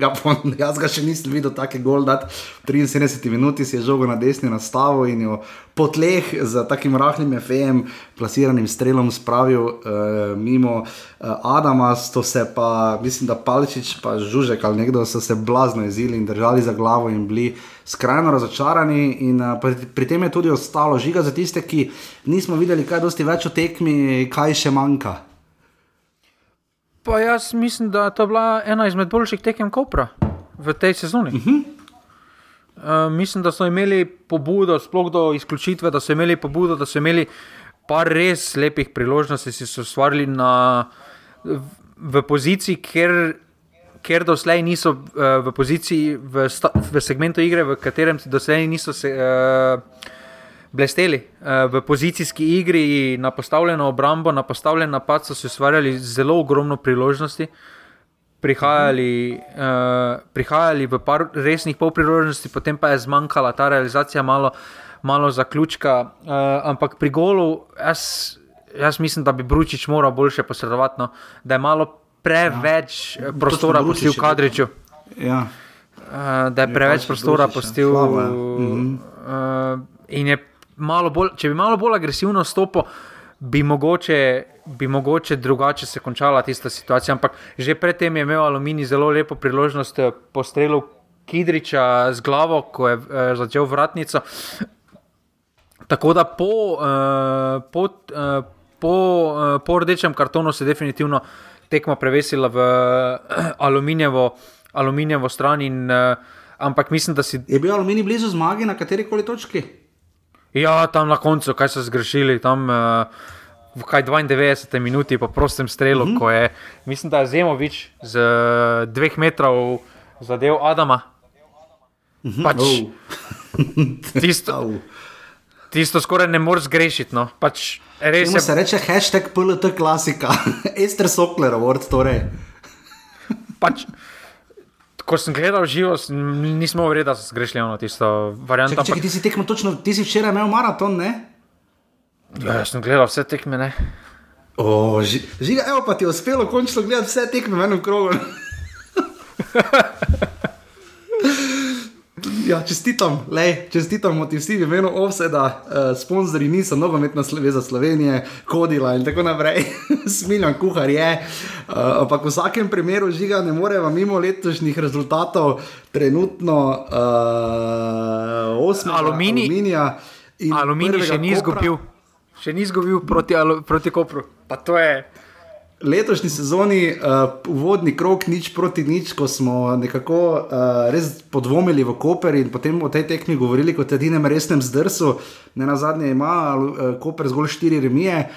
Ga pon, jaz ga še nisem videl tako gol, da v 73 minuti si je žogo na desni nastavo in jo po tleh z takim rahlim efejem, plasiranim strelom spravil uh, mimo uh, Adama, to se pa, mislim, da Palčič pa Žužek ali nekdo so se blazno jezili in držali za glavo in bili skrajno razočarani. In, uh, pri, pri tem je tudi ostalo žiga za tiste, ki nismo videli kaj dosti več o tekmi, kaj še manjka. Pa jaz mislim, da je to bila ena izmed boljših tekem Kopra v tej sezoni. Uh -huh. uh, mislim, da so imeli pobudo, sploh do izključitve, da so imeli pobudo, da so imeli par res lepih priložnosti, ki so ustvarili na, v, v poziciji, ker, ker doslej niso uh, v poziciji, v, sta, v segmentu igre, v katerem doslej niso se. Uh, blesteli eh, v pozicijski igri, na postavljeno obrambo, na postavljen napad, so se ustvarjali zelo ogromno priložnosti. Prihajali, uh, prihajali v par resnih polpriložnosti, potem pa je zmanjkala ta realizacija, malo, malo zaključka. Uh, ampak pri golu, jaz, jaz mislim, da bi Bručič moral boljše posredovati, no, da je malo preveč ja. prostora pustil v Kadriču. Ja. Uh, da je, je preveč prostora pustil. Uh, in je bolj, če bi malo bolj agresivno stopil, bi bi mogoče drugače se končala tista situacija. Ampak že predtem je imel Alumini zelo lepo priložnost eh, po strelu Kidriča z glavo, ko je eh, začel vratnico. Tako da po, uh, po, uh, po, uh, po rdečem kartonu se je definitivno tekma prevesila v uh, aluminijevo, aluminijevo stran. In, uh, ampak mislim, da si. Je bil aluminij blizu zmage na kateri koli točki? Ja, tam na koncu, kaj so zgrešili, tam uh, v 92 minuti po prostem strelu, mhm. -huh. ko je, mislim, da je Zemovič z uh, dveh metrov zadev Adama. Mhm. -huh. pač, oh. tisto, tisto skoraj ne moreš zgrešiti. No. Pač res je. se reče hashtag PLT klasika, Ester Sokler, award torej. pač, ko sem gledal živo, nismo verjeli, da so zgrešili tisto varianto. Čekaj, čekaj, ti si tekmo točno, ti si včeraj imel maraton, ne? Ja, jaz sem gledal vse tekme, ne. O, žiga, evo pa ti je uspelo končno gledati vse tekme v enem krogu. Ja, čestitam, lej, čestitamo ti vsi v imenu Ovseda, uh, sponzorji niso nogometna zveza Slovenije, Kodila in tako naprej, smiljan kuhar je. Uh, ampak v vsakem primeru žiga ne more vam mimo letošnjih rezultatov, trenutno uh, osmi aluminija. Aluminij še ni izgubil, še ni izgubil proti, proti Kopru. Pa to je letošnji sezoni, uh, uvodni krok, nič proti nič, ko smo nekako uh, res podvomili v Koper in potem o tej tekmi govorili kot edinem resnem zdrsu. Ne na zadnje ima uh, Koper zgolj štiri remije.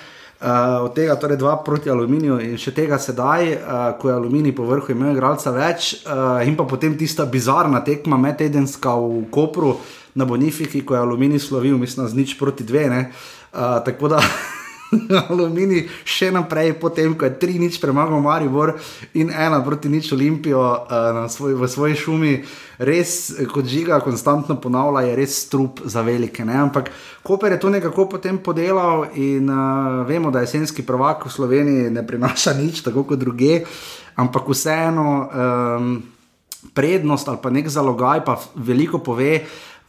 Uh, od tega torej dva proti aluminiju in še tega sedaj, uh, ko je aluminij po vrhu imel igralca več, uh, in pa potem tista bizarna tekma medtedenska v Kopru na Bonifiki, ko je aluminij slovil, mislim, z nič proti dve. Uh, tako da Alumini še naprej, potem ko je tri nič premagal Maribor in ena proti nič Olimpijo uh, svoj, v svoji šumi, res kot žiga, konstantno ponavlja, je res strup za velike. Ne? Ampak Koper je to nekako potem podelal in uh, vemo, da jesenski prvak v Sloveniji ne prinaša nič, tako kot druge, ampak vseeno um, prednost ali pa nek zalogaj pa veliko pove.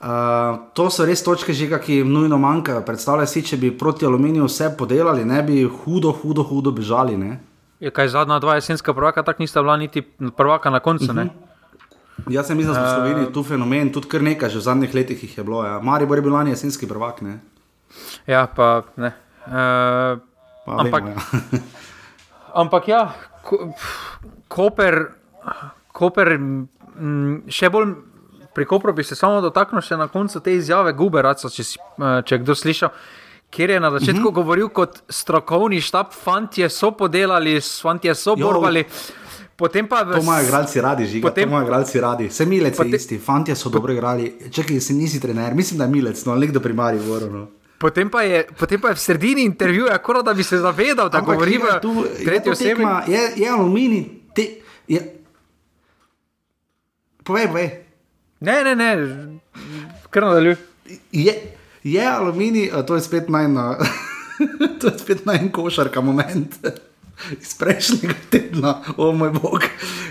Uh, to so res točke, žiga, ki jim nujno manjkajo. Predstavljaj si, če bi proti aluminiju vse podelali, ne bi hudo, hudo, hudo bežali. Ne? Je kaj zadnja dva jesenska prvaka, tako nista bila niti prvaka na koncu. Uh mhm. -huh. Jaz sem mislil, da smo v Sloveniji tu fenomen, tudi kar nekaj, že v zadnjih letih jih je bilo. Ja. Mari bo bil lani jesenski prvak. Ne? Ja, pa ne. Uh, pa ampak, vemo, ja. ampak ja, ko, Koper, Koper m, še bolj pri Kopru bi se samo dotaknil še na koncu te izjave Guberaca, če, eh, če kdo slišal. Ker je na začetku mhm. -huh. govoril kot strokovni štab, fanti so podelali, fanti so borbali. Potem pa. To imajo igralci radi, že potem imajo igralci radi. Vse milec potem, je isti, fanti so dobro igrali. Čakaj, si nisi trener, mislim, da je milec, no, nekdo primari govoril. No. Potem pa, je, potem pa je v sredini intervjuja, kot da bi se zavedal, da govori v tretji osebi. Je, je aluminij, te. Je... Povej, povej. Ne, ne, ne, kar nadaljuj. Je, je aluminij, to je spet najna, to je spet najna košarka moment. Iz prejšnjega tedna, o moj bog,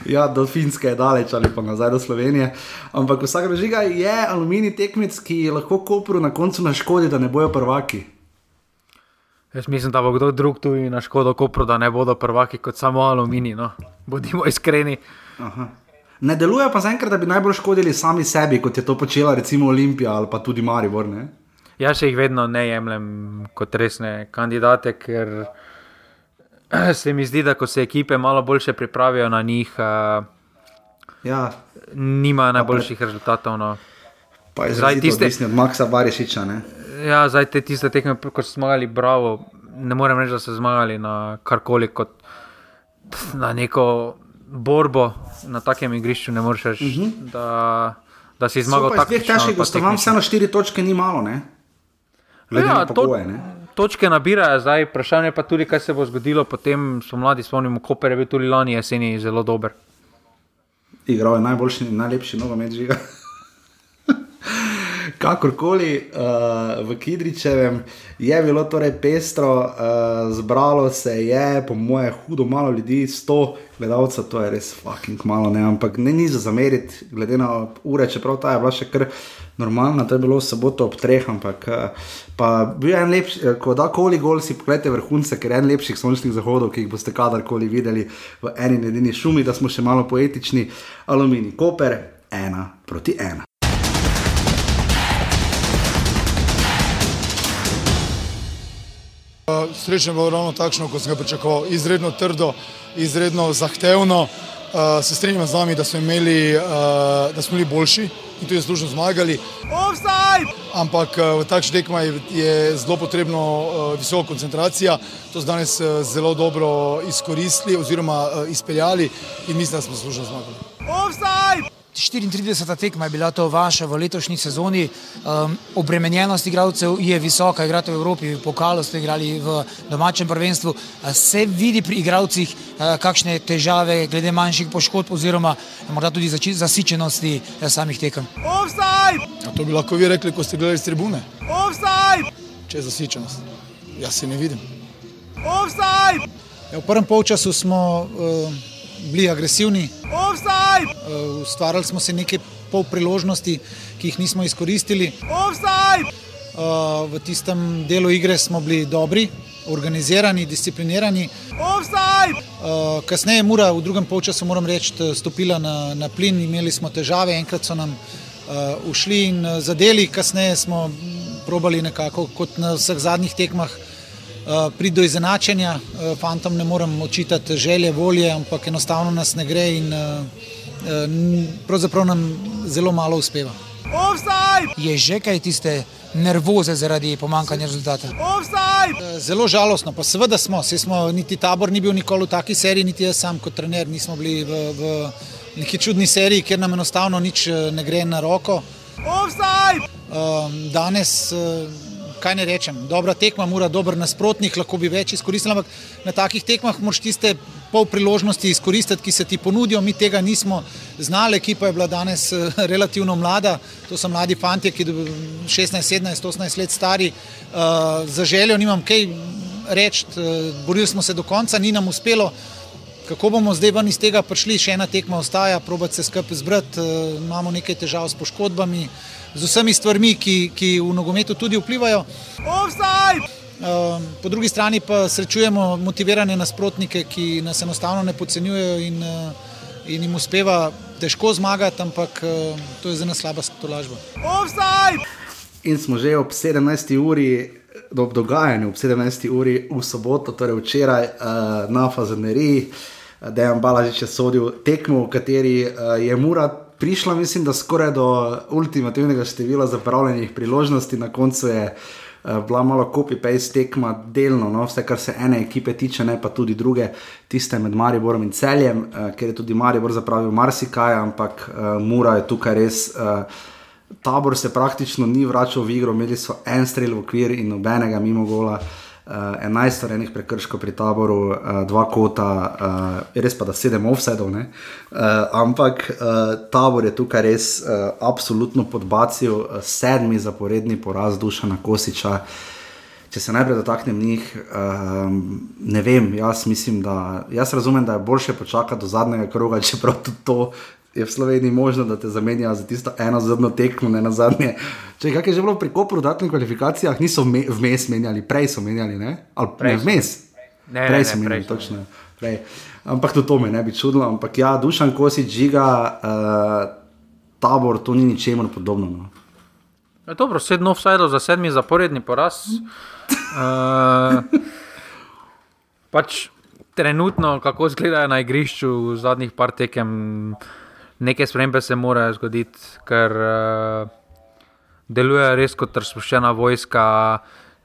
ja, do Finske je daleč ali pa nazaj do Slovenije. Ampak vsak režiga je aluminij tekmec, ki lahko kopru na koncu naškodi, da ne bojo prvaki. Jaz mislim, da bo kdo drug tu na škodo kopru, da ne bodo prvaki kot samo aluminij. No. Bodimo iskreni. Aha. Ne delujejo pa zaenkrat, da bi najbolj škodili sami sebi, kot je to počela recimo Olimpija ali pa tudi Maribor. Ne? Jaz jih vedno ne jemljem kot resne kandidate, ker se mi zdi, da ko se ekipe malo bolje pripravijo na njih, uh, ja. nima najboljših pre... rezultatov. No. Pa je zdaj tiste, od Maxa Barišiča. Ne? Ja, zdaj te tiste tekme, ko so zmagali, bravo. Ne morem reči, da so zmagali na karkoli kot na neko borbo na takem igrišču ne moreš reči, uh mhm. -huh. da, da si zmagal. Tako je težko, da imaš vseeno štiri točke, ni malo. Ne? Ja, pogoje, to, točke nabirajo zdaj, vprašanje pa tudi, kaj se bo zgodilo. Potem smo mladi, spomnimo, Koper je bil tudi lani jeseni zelo dober. Igral je najboljši in najlepši nogomet žiga. Kakorkoli uh, v Kidričevem je bilo torej pestro, uh, zbralo se je, po moje, hudo malo ljudi, sto gledalcev, to je res fucking malo, ne? ampak ne ni za zameriti, glede na ure, čeprav ta je bila še kar normalna, to je bilo soboto ob treh, ampak uh, pa bil je en lepši, ko da koli gol si pogledate vrhunce, ker je en lepših sončnih zahodov, ki jih boste kadarkoli videli v eni in edini šumi, da smo še malo poetični, aluminij, koper, ena proti ena. Sreča je bila ravno takšna, kot sem ga pričakoval. Izredno trdo, izredno zahtevno. Se strinjam z vami, da smo imeli, da smo bili boljši in tudi služno zmagali. Offside! Ampak v takšni tekmi je zelo potrebno visoka koncentracija. To smo danes zelo dobro izkoristili oziroma izpeljali in mislim, da smo služno zmagali. Offside! 34. tekma je bila to vaša v letošnji sezoni. Um, obremenjenost igralcev je visoka, igrate v Evropi, v pokalu ste igrali v domačem prvenstvu. Se vidi pri igralcih uh, kakšne težave glede manjših poškodb oziroma morda tudi zasičenosti uh, samih tekem? Ja, to bi lahko vi rekli, ko ste gledali iz tribune. Offside! Če je zasičenost, jaz se ne vidim. Ja, v prvem polčasu smo uh, bili agresivni. Uh, ustvarjali smo se nekaj pol priložnosti, ki jih nismo izkoristili. Uh, v tistem delu igre smo bili dobri, organizirani, disciplinirani. Uh, kasneje, mura, v drugem polčasu, moram reči, stopila na, na plin, imeli smo težave, enkrat so nam ušli in zadeli, kasneje smo probali nekako kot na vseh zadnjih tekmah. Eh, pride do izenačenja, eh, fantom ne morem očitati želje, volje, ampak enostavno nas ne gre in eh, pravzaprav nam zelo malo uspeva. Offside! Je že kaj tiste nervoze zaradi pomankanja rezultata? Offside! Zelo žalostno, pa seveda smo, smo, niti tabor ni bil nikoli v taki seriji, niti jaz sam kot trener nismo bili v, v neki čudni seriji, kjer nam enostavno nič ne gre na roko. Offside! Danes kaj ne rečem, dobra tekma, mora dober nasprotnik, lahko bi več izkoristili, ampak na takih tekmah moraš tiste pol priložnosti izkoristiti, ki se ti ponudijo. Mi tega nismo znali, ekipa je bila danes eh, relativno mlada, to so mladi fanti, ki so 16, 17, 18 let stari. Uh, za željo nimam kaj reči, uh, borili smo se do konca, ni nam uspelo. Kako bomo zdaj ven iz tega prišli, še ena tekma ostaja, probati se skupaj zbrati, uh, imamo nekaj težav s poškodbami. Uh, z vsemi stvarmi, ki, ki v nogometu tudi vplivajo. Um, po drugi strani pa srečujemo motivirane nasprotnike, ki nas enostavno ne podcenjujejo in, uh, in jim uspeva težko zmagati, ampak uh, to je za nas slaba stolažba. In smo že ob 17. uri, ob dogajanju ob 17. uri v soboto, torej včeraj uh, na Fazeneriji, da je Ambalažič sodil tekmo, v kateri uh, je Murat prišla, mislim, da skoraj do ultimativnega števila zapravljenih priložnosti, na koncu je uh, bila malo copy-paste tekma, delno, no, vse kar se ene ekipe tiče, ne pa tudi druge, tiste med Mariborom in Celjem, uh, ker je tudi Maribor zapravil marsikaj, ampak uh, Mura je tukaj res. Uh, Tabor se praktično ni vračal v igro, imeli so en strel v okvir in nobenega mimo gola. Uh, eh, 11 storjenih prekrškov pri taboru, uh, dva kota, uh, res pa da sedem offsetov. Uh, ampak uh, tabor je tukaj res uh, absolutno podbacil, uh, sedmi zaporedni poraz duša na Kosiča. Če se najprej dotaknem njih, um, ne vem, jaz mislim, da jaz razumem, da je bolje počakati do zadnjega kroga, čeprav to je v Sloveniji možno, da te zamenjajo za tisto eno zadnjo tekmo, ne na zadnje. Če je že bilo pri kopru, da v kvalifikacijah niso me, vmes menjali, prej so menjali, ne? ali prej ne vmes. Ne, prej ne, so menjali, prej točno. Prej. Ampak tudi to me ne bi čudilo. Ampak ja, dušan kosi, žiga, uh, tabor, to ni ničemer podobno. No. Je dobro, sedem offsajdov za sedmi zaporedni poraz. uh, pač trenutno, kako izgledajo na igrišču v zadnjih par tekem neke spremembe se morajo zgoditi, ker uh, deluje res kot razpuščena vojska.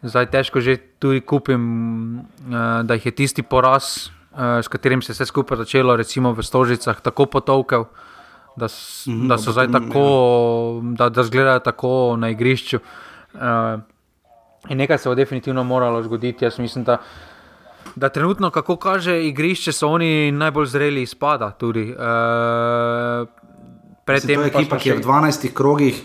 Zdaj težko že tudi kupim, uh, da jih je tisti poraz, uh, s katerim se je vse skupaj začelo, recimo v Stožicah, tako potovkel, da, mm -hmm, da so zdaj tako, ja. da, da zgledajo tako na igrišču. Uh, in nekaj se bo definitivno moralo zgoditi. Jaz mislim, da da trenutno, kako kaže igrišče, so oni najbolj zreli izpada. Tudi, uh, predtem, to je ekipa, ki je v 12 krogih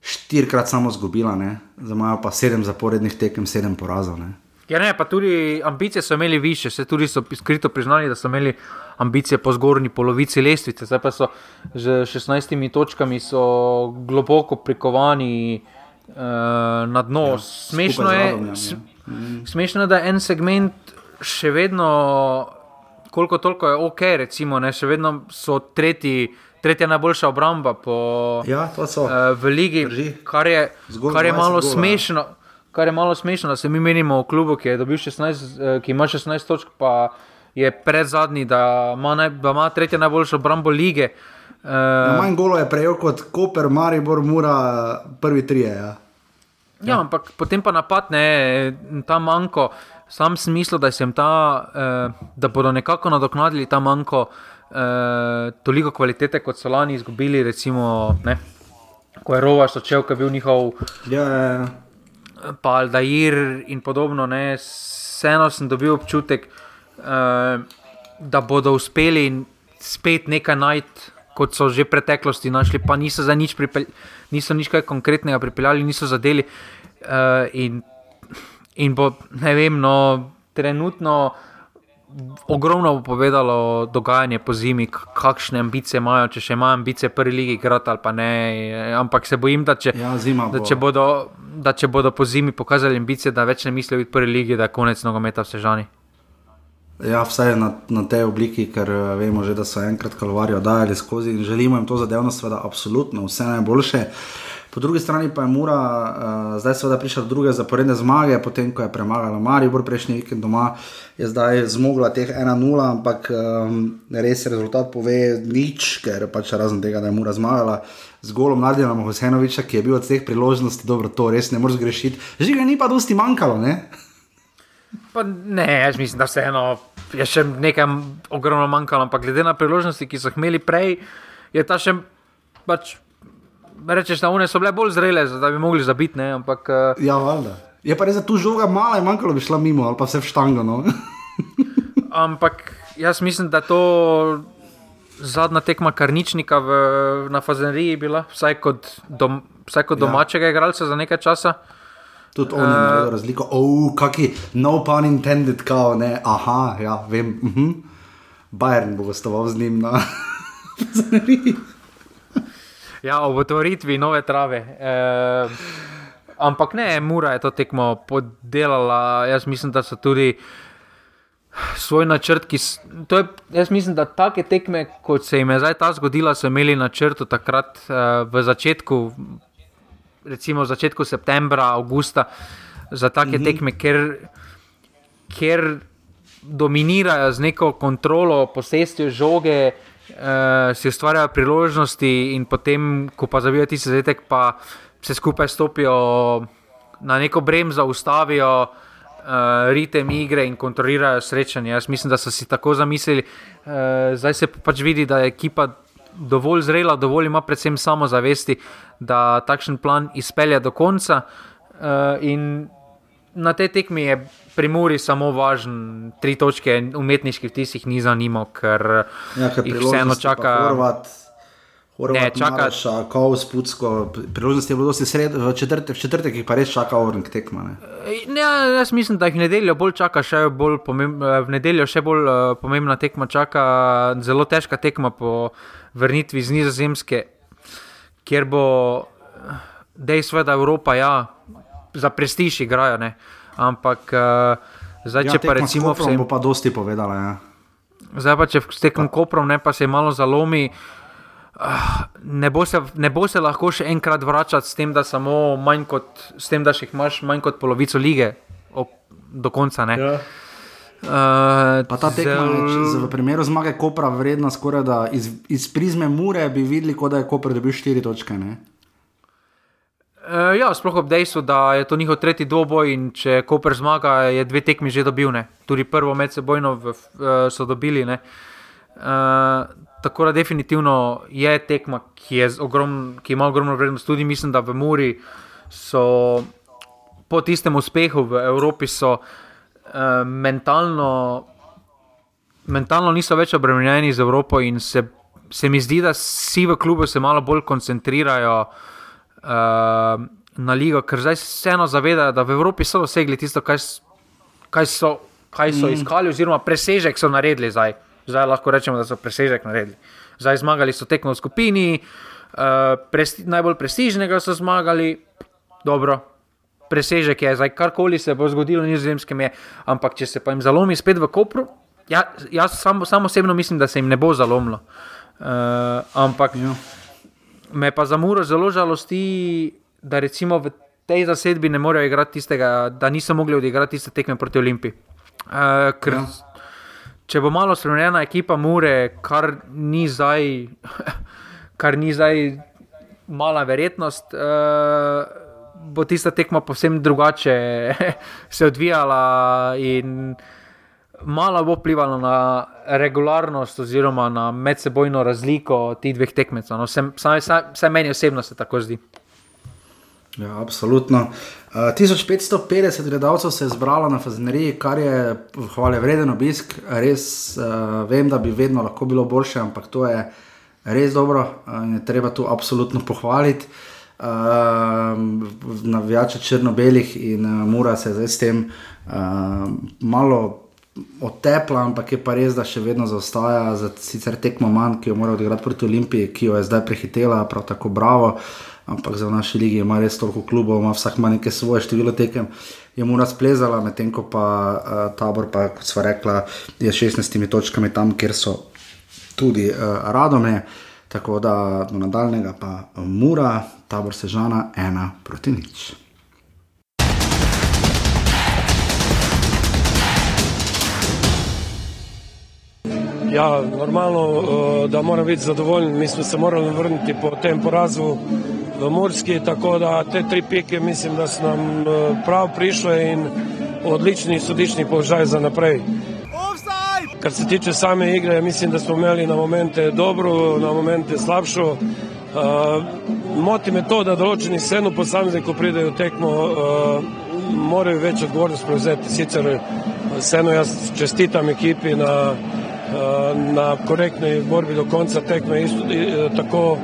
štirikrat samo zgubila, zdaj imajo pa sedem zaporednih tekem, sedem porazov. Ne? Ja, ne, pa tudi ambicije so imeli više, se tudi so skrito priznali, da so imeli ambicije po zgornji polovici lestvice, zdaj pa so z 16 točkami globoko prikovani uh, na dno. Ja, Smešno je. Radom, ja, Mm. Smešno je, da en segment še vedno, koliko toliko je ok, recimo, ne, še vedno so tretji. Tretja najboljša obramba po, ja, uh, v Ligi, kar je, kar je malo gola. smešno. Kar je malo smešno, da se mi menimo v klubu, ki, 16, uh, ki ima 16 točk, pa je pred zadnji, da ima, naj, da ima tretja najboljša obramba lige. Uh, manj golo je prejel kot Koper, Maribor, Mura, prvi tri. Ja. Ja, ja, ampak potem pa napadne ta manjko, sam smisel, da, ta, eh, da bodo nekako nadoknadili ta manjko uh, toliko kvalitete, kot so lani izgubili, recimo, ne, ko je Rovaš odšel, ki je bil njihov. Ja, ja, ja. Pa Aldair in podobno, ne, vseeno sem dobil občutek, uh, da bodo uspeli spet nekaj najti, kot so že v preteklosti našli, pa niso za nič, pripel, niso nič kaj konkretnega pripeljali, niso zadeli. Uh, in, in bo, ne vem, no, trenutno ogromno bo povedalo dogajanje po zimi, kakšne ambicije imajo, če še imajo ambicije prvi ligi igrati ali pa ne. Ampak se bojim, da če, Ja, da če, bodo, da če bodo po zimi pokazali ambicije, da več ne mislijo biti prvi ligi, da je konec nogometa v Sežani. Ja, vsaj na, na tej obliki, ker uh, vemo že, da so enkrat kalvarijo dajali skozi in želimo jim to zadevno, seveda, absolutno vse najboljše. Po drugi strani pa je Mura uh, zdaj seveda prišla do druge zaporedne zmage, potem ko je premagala Maribor prejšnji vikend doma, je zdaj zmogla teh 1-0, ampak um, res rezultat pove nič, ker pač razen tega, da je Mura zmagala. Z golom Nadjana Mohosenoviča, ki je bil od teh priložnosti, dobro, to res ne moreš grešiti. Že ga ni pa dosti manjkalo, ne? Pa ne, jaz mislim, da vseeno je še nekaj ogromno manjkalo, ampak glede na priložnosti, ki so jih imeli prej, je ta še. Pač, rečeš, da one so bile bolj zrele, da bi mogli zabiti. Ne, ampak, uh, Ja, valjda. Je pa res, da tu žoga mala je manjkalo, bi šla mimo ali pa vse v štango. No? ampak jaz mislim, da to zadnja tekma karničnika v, na Fazeneriji bila, vsaj kot, dom, vsaj kot Ja. domačega igralca za nekaj časa. Tudi oni imajo razliko, oh, kaki, no pun intended, kao, ne, aha, ja, vem. Uh -huh. Bayern bo gostoval z njim na Fazeneriji. Ja, ob otvoritvi nove trave. E, ampak ne, Mura je to tekmo podelala. Jaz mislim, da so tudi svoj načrt, ki. s- To je, jaz mislim, da take tekme, kot se jim je zdaj ta zgodila, so imeli načrto takrat e, v začetku, recimo v začetku septembra, avgusta, za take mm -hmm. tekme, ker, ker dominirajo z neko kontrolo, posestjo žoge, uh, si ustvarjajo priložnosti, in potem, ko pa zavijo tisti zadetek, pa se skupaj stopijo na neko bremzo, ustavijo. Uh, ritem igre in kontrolirajo srečanje. Jaz mislim, da so si tako zamislili. Uh, zdaj se pač vidi, da je ekipa dovolj zrela, dovolj ima predvsem samozavesti, da takšen plan izpelje do konca. Uh, in na tej tekmi je pri Muri samo važen, tri točke, umetniški vtis jih ni zanimal, ker Ja, jih vseeno čaka. Horvat, Horvat Ne, čaka- Maraša, Kovs, Pucko, priložnosti je bilo dosti sred, v četrtek, v četrtek jih pa res čaka Ornik tekma. Ne? Ne, jaz mislim, da jih nedeljo bolj čaka, še bolj pomemb, eh, v nedeljo še bolj uh, pomembna tekma čaka, zelo težka tekma po vrnitvi z Nizozemske, kjer bo dejstvo, da Evropa ja, za prestiž igrajo, ne. ampak uh, zdaj, ja, če pa recimo Koprom vse. bo pa dosti povedala. Ja. Zdaj pa če s tekom koprom ne, pa se malo zalomi. ah, Ne bo, se, ne bo se lahko še enkrat vračati s tem, da, samo manj kot, s tem, da še imaš manj kot polovico lige ob, do konca. Ne. Ja. Uh, Pa ta tekma, se v primeru zmage Kopra vredna skoraj da iz, iz prizme Mure, bi videli, kot da je Koper dobil 4 točke. Ne? Uh, ja, sploh ob dejstvu, da je to njihov tretji dvoboj in če Koper zmaga, je dve tekmi že dobil. Ne. Tudi prvo medsebojno v, uh, so dobili. ne. Uh, tako da definitivno je tekma, ki, je ogrom, ki ima ogromno vrednost. Tudi mislim, da v Muri so po tistem uspehu v Evropi so uh, mentalno, mentalno niso več obremenjeni z Evropo in se, se mi zdi, da vsi v klubu se malo bolj koncentrirajo uh, na ligo, ker zdaj se vseeno zavedajo, da v Evropi so dosegli tisto, kaj, kaj so, kaj so mm. iskali, oziroma presežek so naredili zdaj. Zdaj lahko rečemo, da so presežek naredili. Zdaj zmagali so tekmo v skupini, uh, presti, najbolj prestižnega so zmagali, dobro. Presežek je, zdaj karkoli se bo zgodilo, ni zimskem je, ampak če se pa jim zalomi spet v Kopru, ja, jaz sam, sam osebno mislim, da se jim ne bo zalomilo. Uh, ampak Ja. me pa za Muro zelo žalosti, da recimo v tej zasedbi ne morejo igrati tistega, da niso mogli odigrati tiste tekme proti Olimpiji. Uh, ker Ja. Če bo malo spremenjena ekipa Mure, kar ni zdaj, kar ni zdaj mala verjetnost. Uh, Bo tista tekma povsem drugače se odvijala, in malo bo vplivalo na regularnost oziroma na medsebojno razliko teh dveh tekmecev. No, Vsaj meni osebno se tako zdi. Ja, absolutno. Uh, 1550 gledalcev se je zbralo na Fazeneriji, kar je hvale vreden obisk. Res uh, vem, da bi vedno lahko bilo boljše, ampak to je res dobro in uh, je treba tu absolutno pohvaliti. Uh, Navijače črno-belih in uh, mora se zdaj s tem uh, malo otepla, ampak je pa res, da še vedno zaostaja za sicer tekmo manj, ki jo mora odigrati proti Olimpiji, ki jo je zdaj prehitela, prav tako bravo. Ampak za naši lige ima res toliko klubov, ima vsak ima neke svoje število tekem. Je mu razplezala, medtem ko pa uh, tabor, pa, kot sva rekla, je 16 točkami tam, kjer so tudi uh, radome. Tako da do nadaljnega pa mura, tabor sežana, ena proti nič. Ja, normalno, eh, da moram biti zadovoljen. Mi smo se morali vrniti po tem porazu v Murski, tako da te tri pike mislim, da so nam eh, prav prišle in odlični sodični položaj za naprej. Kar se tiče same igre, mislim, da smo imeli na momente dobro, na momente slabšo. Uh, moti me to, da določeni vseeno posamezniki, ko pridejo tekmo, uh, morajo več odgovornost prevzeti. Sicer vseeno jaz čestitam ekipi na Eh, na korektni borbi do konca tekme. Isto, tako uh,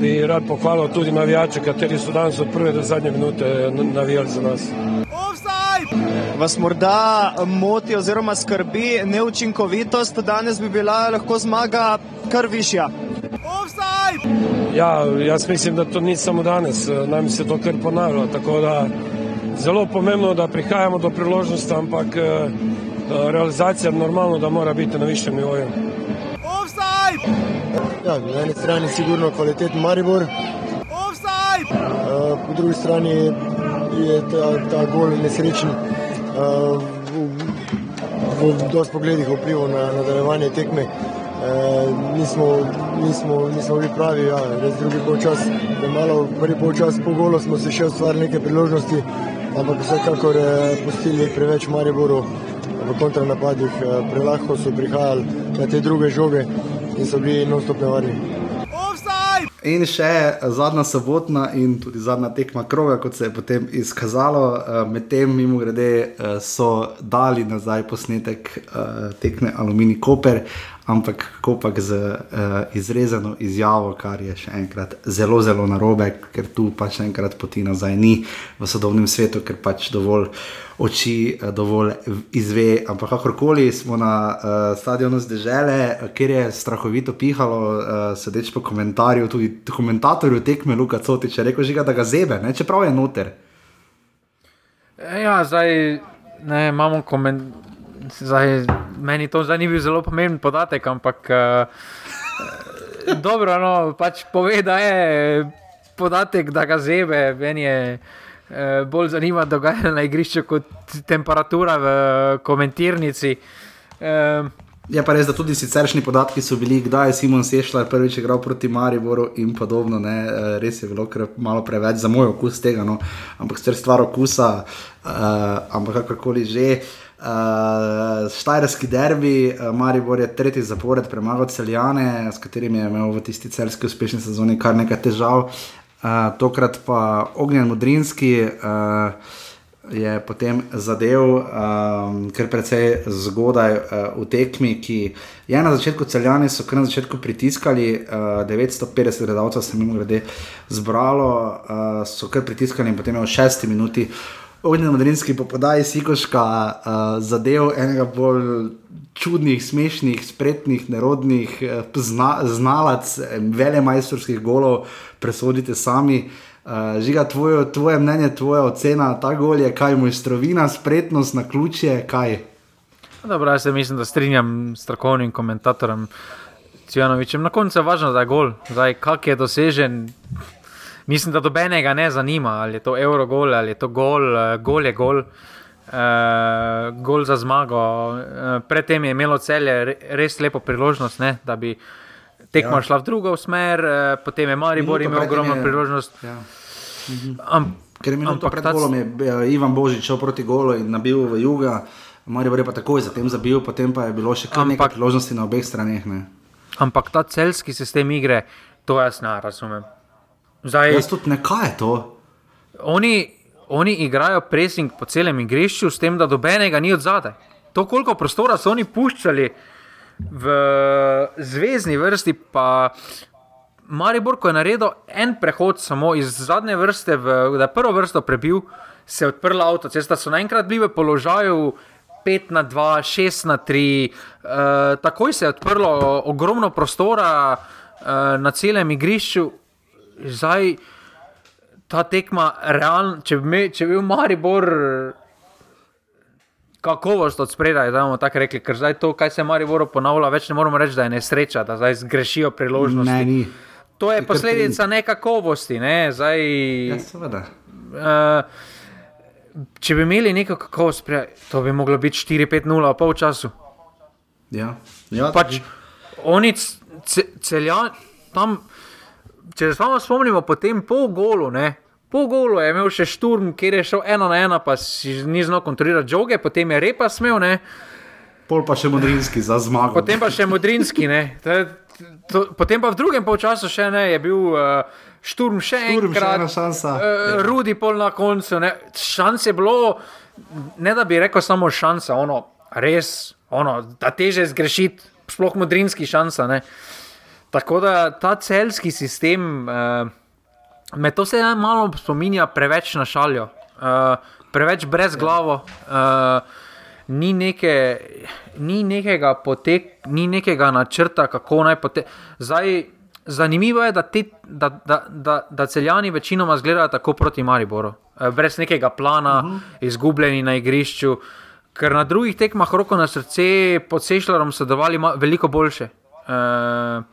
bi rad pohvalil tudi navijače, kateri so danes od prve do zadnje minute navijali za nas. Vas morda moti oziroma skrbi neučinkovitost, danes bi bila lahko zmaga kar višja. Ja, jaz mislim, da to ni samo danes, nam se to kar ponavlja. Tako da zelo pomembno, da prihajamo do priložnosti, ampak Eh, realizacija normalno da mora biti na višjem nivoju. Ja, na eni strani sigurno kvaliteten Maribor, uh, po drugi strani je ta, ta gol nesrečen. Uh, v, v dosti pogledih vplival na nadaljevanje tekme. Uh, nismo, nismo, nismo bili pravi, ja, res drugi polčas, da malo prvi polčas po golu smo se še ustvarili neke priložnosti, ampak vsekakor uh, pustili preveč Mariboru v kontranapadih, eh, prelahko so prihajali na te druge žoge in so bili non-stop nevarni. In še zadnja sobotna in tudi zadnja tekma kroga, kot se je potem izkazalo, eh, medtem mimo grede eh, so dali nazaj posnetek tekme Alumini Koper, ampak kopak z izrezano izjavo, kar je še enkrat zelo, zelo narobe, ker tu pač enkrat poti nazaj ni v sodobnem svetu, ker pač dovolj oči eh, dovolj izve. Ampak kakorkoli smo na uh, stadionu zdržele, kjer je strahovito pihalo, uh, sedeč po komentarju, tudi komentatorju tekme Luka Cotiče, rekel že, da ga zebe, ne? čeprav je noter. Ja, zdaj ne, imamo komentar. Zdaj, meni to zdaj ni bil zelo pomemben podatek, ampak uh, dobro, no, pač pove, da je podatek, da ga zebe, meni je. Eh, bolj zanima dogajanje na igrišču kot temperatura v komentirnici. Eh, je pa res, da tudi siceršni podatki so bili, kdaj je Simon Sešljar prvič igral proti Mariboru in podobno. Ne? Res je bilo malo preveč za moj okus tega, no? ampak stvar okusa, uh, ampak kakorkoli že. Uh, Štajerski derbi, uh, Maribor je tretji zapored premagal celjane, s katerimi je imel v tisti celski uspešni sezoni kar nekaj težav. Uh, tokrat pa Ognjen Mudrinski uh, je potem zadev, um, ker precej zgodaj uh, v tekmi, ki je na začetku celjani, so kar na začetku pritiskali, uh, 950 gledalcev se jim grede zbralo, uh, so kar pritiskali in potem je v šesti minuti. Ognjen Mudrinski po podaji Sikoška uh, zadev enega bolj čudnih, smešnih, spretnih, nerodnih, zna, znalac, velemajstrovskih golov presodite sami. Uh, žiga, tvoje, tvoje mnenje, tvoja ocena, ta gol je kaj, mojstrovina, spretnost na ključe, kaj. Dobro, jaz se mislim, da strinjam s strokovnim komentatorjem Cvjanovičem. Na koncu je važno, da je gol, zdaj kak je dosežen. Mislim, da dobenega ne zanima, ali je to euro gol ali je to gol, uh, gol je gol. Uh, gol za zmago. Uh, predtem je imelo celje res lepo priložnost, ne, da bi uh, tekma ja. šla v drugo smer, eh, potem je Maribor imel ogromno je... priložnost. Ja. Mhm. Am, Ker je imel to pred golom, je Ivan Božič šel proti golu in nabil v juga. Marijo je pa takoj zatem zabil, potem pa je bilo še kar nekaj priložnosti na obeh straneh. Ne. Ampak ta celski sistem igre, to jaz ne razumem. Zdaj, jaz tudi ne kaj je to. Oni, oni igrajo pressing po celem igrišču, s tem, da dobenega ni od zadaj. To, koliko prostora so oni puščali v zvezdni vrsti, pa Maribor, ko je naredil en prehod samo iz zadnje vrste, v, da je prvo vrsto prebil, se je odprla avtocesta, so naenkrat bili v položaju. 5 na 2, 6 na 3, uh, eh, takoj se je odprlo ogromno prostora uh, na celem igrišču, zdaj ta tekma, real, če, bi, če bi bil Maribor kakovost od spredaj, da bomo tako rekli, ker zdaj to, kaj se Maribor ponavlja, več ne moremo reči, da je nesreča, da zdaj zgrešijo priložnosti. Ne, ni. To je posledica nekakovosti. Ne? Zdaj, ja, seveda. Uh, če bi imeli neko kakovost, to bi moglo biti 4-5-0 v polčasu. Ja, ja pač, oni celjani tam, če se samo spomnimo, potem pol golu, ne, Po golu je imel še šturm, kjer je šel ena na ena, pa si ni znal kontrolirati žoge, potem je repa smel. Ne. Pol pa še modrinski za zmago. Potem pa še modrinski. To, to, potem pa v drugem polčasu še ne, je bil uh, šturm še šturm, enkrat. Še ena šansa. Uh, Rudi pol na koncu. Ne. Šans je bilo, ne da bi rekel samo šansa, ono, res, ono, da teže zgrešiti, sploh modrinski šansa. Ne. Tako da ta celski sistem. Uh, Me to se malo spominja preveč na šaljo, uh, preveč brez glavo. Uh, ni, neke, ni, nekega potek, ni nekega načrta, kako naj poteka. Zanimivo je, da, te, da, da, da, da celjani večinoma zgledajo tako proti Mariboru, brez nekega plana, uh mhm. -huh. izgubljeni na igrišču, ker na drugih tekmah, roko na srce, pod Sešljarom so delovali veliko boljše. Uh,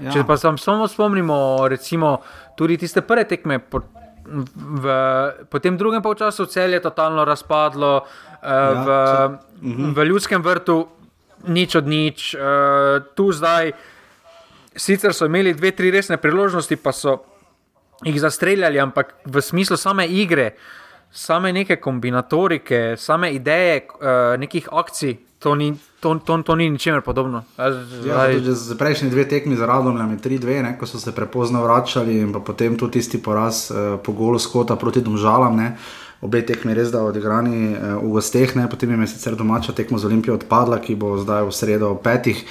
ja. Če pa se samo spomnimo, recimo, tudi tiste prve tekme. Po, V, po tem drugem polčasu cel je totalno razpadlo, uh, ja, v, mhm. v ljudskem vrtu nič od nič, uh, tu zdaj. Sicer so imeli dve, tri resne priložnosti, pa so jih zastreljali, ampak v smislu same igre, same neke kombinatorike, same ideje, uh, nekih akcij, to ni, to, to, to ni ničemer podobno. Ja, z prejšnji dve tekmi za radom, ali 3-2, ko so se prepozno vračali in potem tudi tisti poraz eh, po golu skota proti domžalam. Ne. Obe tekmi res da odigrani eh, v gosteh, ne. potem je sicer domača tekma z Olimpijo odpadla, ki bo zdaj v sredo ob petih.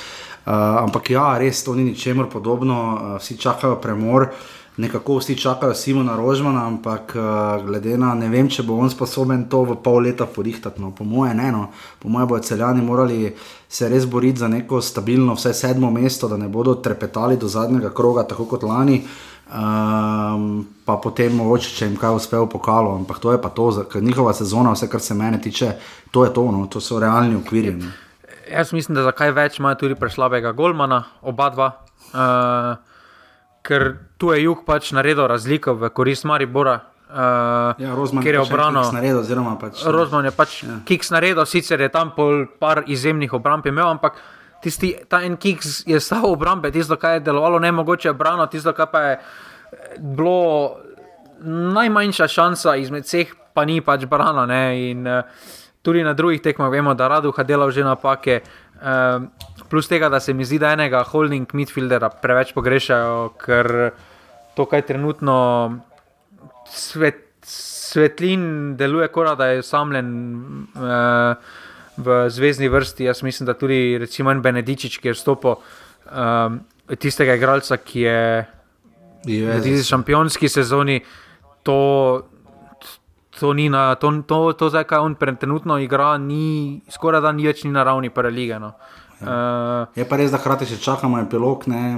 Uh, ampak ja, res to ni ničemer podobno, uh, vsi čakajo premor. Uh, nekako vsi čakajo Simona Rožmana, ampak uh, glede na ne vem, če bo on sposoben to v pol leta porihtati. No, po mojem, ne, no, po mojem, bodo celjani morali se res boriti za neko stabilno, vse sedmo mesto, da ne bodo trepetali do zadnjega kroga, tako kot lani. Um, pa potem mogoče, če jim kaj uspe v pokalu, ampak to je pa to, ker njihova sezona, vse kar se mene tiče, to je to, no, to so realni okvirji. No. Jaz mislim, da zakaj več imajo tudi preslabega Golmana, oba dva. Uh, ker tu je jug pač naredil razliko v korist Maribora. Uh, ja, Rozman je obrano. Pač, Rozman je pač ja. kiks naredil, sicer je tam pol par izjemnih obramb imel, ampak tisti, ta en kiks je stal obrambe, tisto, kar je delovalo nemogoče obrano, tisto, kar pa je bilo najmanjša šansa izmed vseh, pa ni pač brano. In uh, tudi na drugih tekmah vemo, da Raduha dela že napake. Uh, plus tega, da se mi zdi, da enega holding midfieldera preveč pogrešajo, ker to, kaj trenutno svet, svetlin deluje, kot da je samljen uh, v zvezdni vrsti. Jaz mislim, da tudi recimo en Benedičič, ki je stopil um, tistega igralca, ki je v tej šampionski sezoni. To, To, na, to, to, to zdaj, kaj on trenutno igra, ni, skoraj da ni več ni na ravni prve lige. No. Uh, je pa res, da hkrati še čakamo epilog, ne,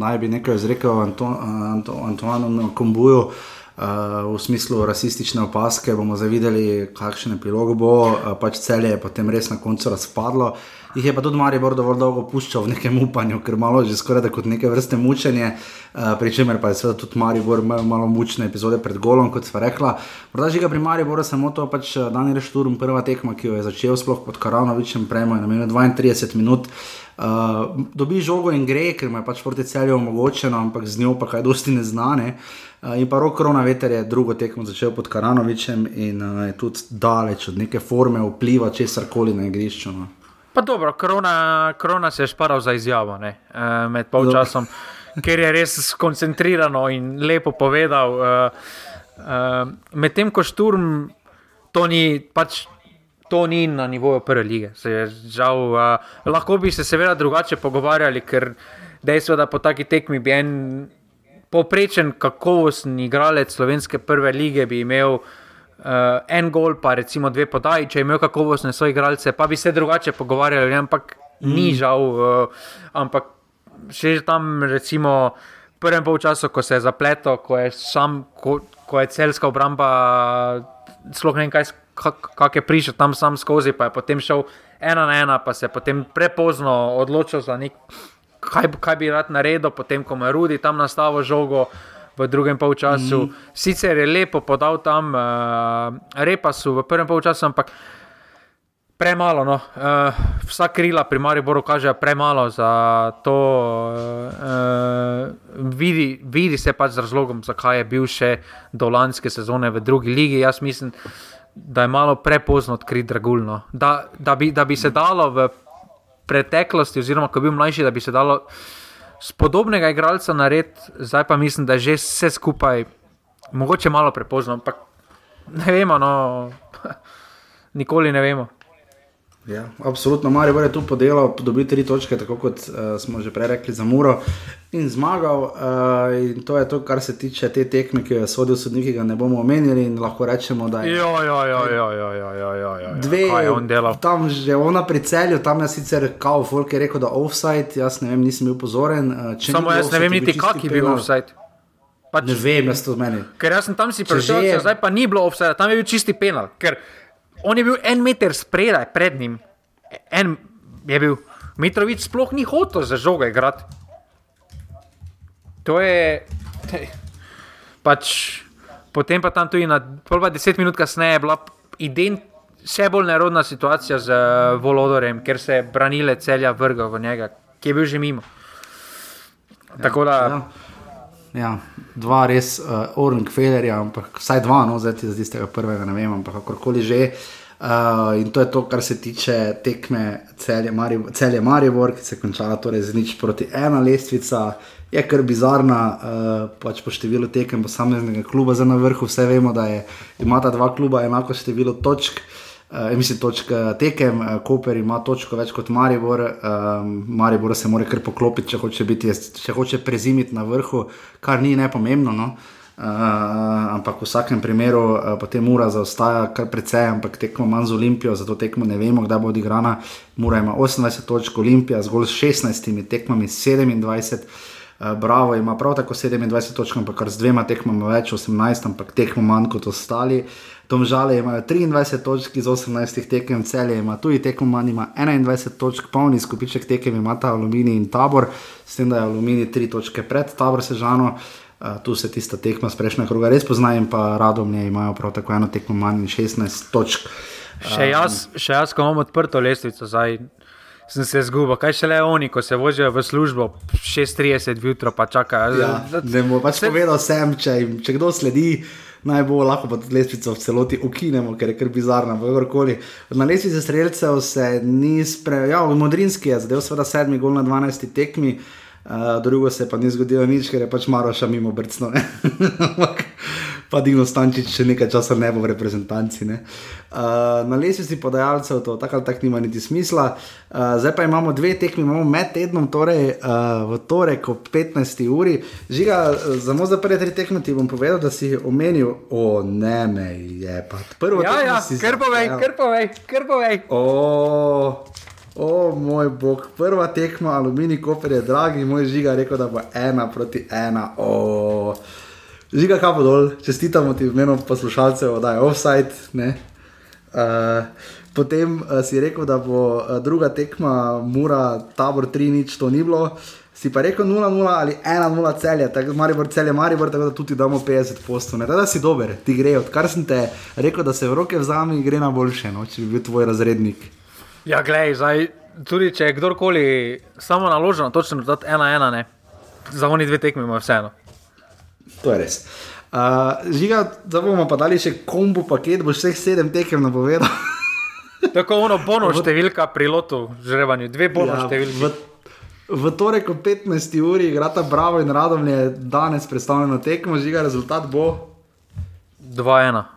naj bi nekaj izrekel Anto, Anto, Antoanu Kombuju. Uh, v smislu rasistične opaske bomo zavideli, kakšen epilog bo, uh, pač celje je potem res na koncu razpadlo. jih je pa tudi Maribor dovolj dolgo puščal v nekem upanju, ker malo že skoraj da kot neke vrste mučenje, uh, pri čemer pa je seveda tudi Maribor imel malo mučne epizode pred golom, kot sva rekla. Morda že ga pri Mariboru samo to pač Daniel Šturm, prva tekma, ki jo je začel sploh pod Karanovičem, prejmo je namenil 32 minut. Uh, dobi žogo in gre, ker mu je pač proti celju omogočeno, ampak z njo pa kaj dosti ne znane. Uh, in pa rok korona veter je drugo tekmo začel pod Karanovičem in uh, je tudi daleč od neke forme vpliva česar koli na igrišču. No. Pa dobro, korona, korona se je šparal za izjavo ne, uh, med polčasom, ker je res skoncentrirano in lepo povedal. Uh, uh, Medtem ko šturm, to ni pač. To ni na nivoju prve lige. Žal, uh, lahko bi se seveda drugače pogovarjali, ker dejstvo, da po taki tekmi bi en poprečen, kakovosten igralec slovenske prve lige bi imel uh, en gol, pa recimo dve podaji, če je imel kakovostne svoje igralce, pa bi se drugače pogovarjali, ampak mm. ni žal. Uh, ampak še tam, recimo, v prvem polčasu, ko se je zapletel, ko je, sam, ko, ko je celska obramba, sploh ne vem, kaj kak je prišel tam sam skozi, pa je potem šel ena na ena, pa se je potem prepozno odločil za nek, kaj, kaj bi rad naredil, potem ko mu je Rudi tam nastavo žogo. V drugem polčasu, mm. sicer je lepo podal tam, uh, repa so v prvem polčasu, ampak premalo. No. Uh, vsa krila pri Mariboru kaže premalo za to. Uh, vidi, vidi se pač z razlogom, zakaj je bil še do lanske sezone v drugi ligi. Jaz mislim, da je malo prepozno odkriti Dragulno. Da, da, bi, da bi se dalo v preteklosti, oziroma ko bi bil mlajši, da bi se dalo s podobnega igralca narediti, zdaj pa mislim, da je že vse skupaj mogoče malo prepozno. Ampak ne vemo, no, nikoli ne vemo. Ja, absolutno, Marijo je tu podelal, dobil tri točke, tako kot uh, smo že prej rekli za Muro in zmagal. Uh, in to je to, kar se tiče te tekme, ki jo je sodil sodnik, ki ga ne bomo omenili lahko rečemo, da je. Ja, ja, ja, ja, ja, ja, ja, ja, ja. Dve je on delal. Tam že ona pri celju, tam je sicer kao, folk je rekel, da offside, jaz ne vem, nisem bil pozoren. Uh, Samo jaz offside, ne vem niti, kak je bil offside. Pač, ne vem, jaz to meni. Ker jaz sem tam si prišel, je... zdaj pa ni bilo offside, tam je bil čisti penal. Ker on je bil en meter spredaj pred njim en je bil, Mitrovic sploh ni hotel za žoge igrati. To je. Tej, pač, potem pa tam tudi na pa deset minut kasneje bila ident, še bolj nerodna situacija z uh, Volodorjem, ker se je branile celja vrgal v njega, ki je bil že mimo. Ja, Tako da. Ja. Ja, dva res, uh, Orlik Federer, ampak vsaj dva, no, zdaj ti zdi tega prvega, ne vem, ampak kakorkoli že. Uh, in to je to, kar se tiče tekme celje Maribor ki se je končala torej z nič proti ena lestvica. Je kar bizarna, uh, pač po številu tekem posameznega kluba za na vrhu. Vse vemo, da je, imata dva kluba enako število točk. Uh, mislim, točk tekem, uh, Koper ima točko več kot Maribor, uh, Maribor se mora kar poklopiti, če hoče, biti, če hoče prezimiti na vrhu, kar ni nepomembno. No? Uh, Uh, ampak v vsakem primeru uh, potem ura zaostaja kar precej, ampak tekmo manj z Olimpijo, zato tekmo ne vemo, kdaj bo odigrana. Mura ima 28 točk, Olimpija zgolj s 16 tekmami 27. Uh, Bravo ima prav tako 27 točk, ampak kar z dvema tekmama več, 18, ampak tekmo manj kot ostali. Tom žale imajo 23 točk iz 18 tekem, celje ima tudi tekmo manj, ima 21 točk, polni skupiček tekem ima ta aluminij in tabor, s tem, da je aluminij 3 točke pred tabor sežano. Uh, tu se tista tekma z prejšnjega kroga res pozna, in pa radomlje imajo prav tako eno tekmo manj in 16 točk. Še jaz, še jaz, ko imam odprto lestvico, zdaj sem se zgubil. Kaj še le oni, ko se vozijo v službo 6:30 jutro, pa čakajo. Ja, ne bom pač se... povedal sem, če, če kdo sledi. Naj bo lahko tudi lestvico v celoti ukinemo, ker je kar bizarno. Na lestvici streljcev se ni sprejel, ja, modrinski je zadev, seveda sedmi gol na 12 tekmi. Uh, drugo se pa ni zgodilo nič, ker je pač Maroša mimo brcno. pa Dino Stančič še nekaj časa ne bo v reprezentanci. Uh, na lesbi podajalcev to tako ali tako nima niti smisla. Uh, zdaj pa imamo dve tekmi, imamo med tednom, torej uh, v torek ob 15. uri. Žiga, samo za prve tri tekme ti bom povedal, da si omenil, o ne me je pa prvo. Ja, ja, krpovej, krpovej, krpovej. O moj bog, prva tekma, aluminij, koper je dragi, moj žiga rekel, da bo ena proti ena. O, žiga kapo dol, čestitamo ti v imenu poslušalcev, da je offside. Uh, potem uh, si rekel, da bo uh, druga tekma, mura, tabor 3, nič to ni bilo. Si pa rekel 0-0 ali 1-0 celje, tako Maribor celje, Maribor, tako da tudi damo 50 postov. Tako da si dober, ti gre, odkar sem te rekel, da se v roke vzame gre na boljše, no, če bi bil tvoj razrednik. Ja, glej, zdaj, tudi če je kdorkoli samo naložen, točno da 1-1, ne. Za oni dve tekmi ima vseeno. To je res. Uh, žiga, da bomo pa dali še kombo paket, boš vseh sedem tekem napovedal. Tako ono bono številka pri lotu, žrevanju, dve bono ja, številke. V, v torek ob 15. uri igrata Bravo in Radom je danes predstavljeno tekmo, žiga, rezultat bo 2-1.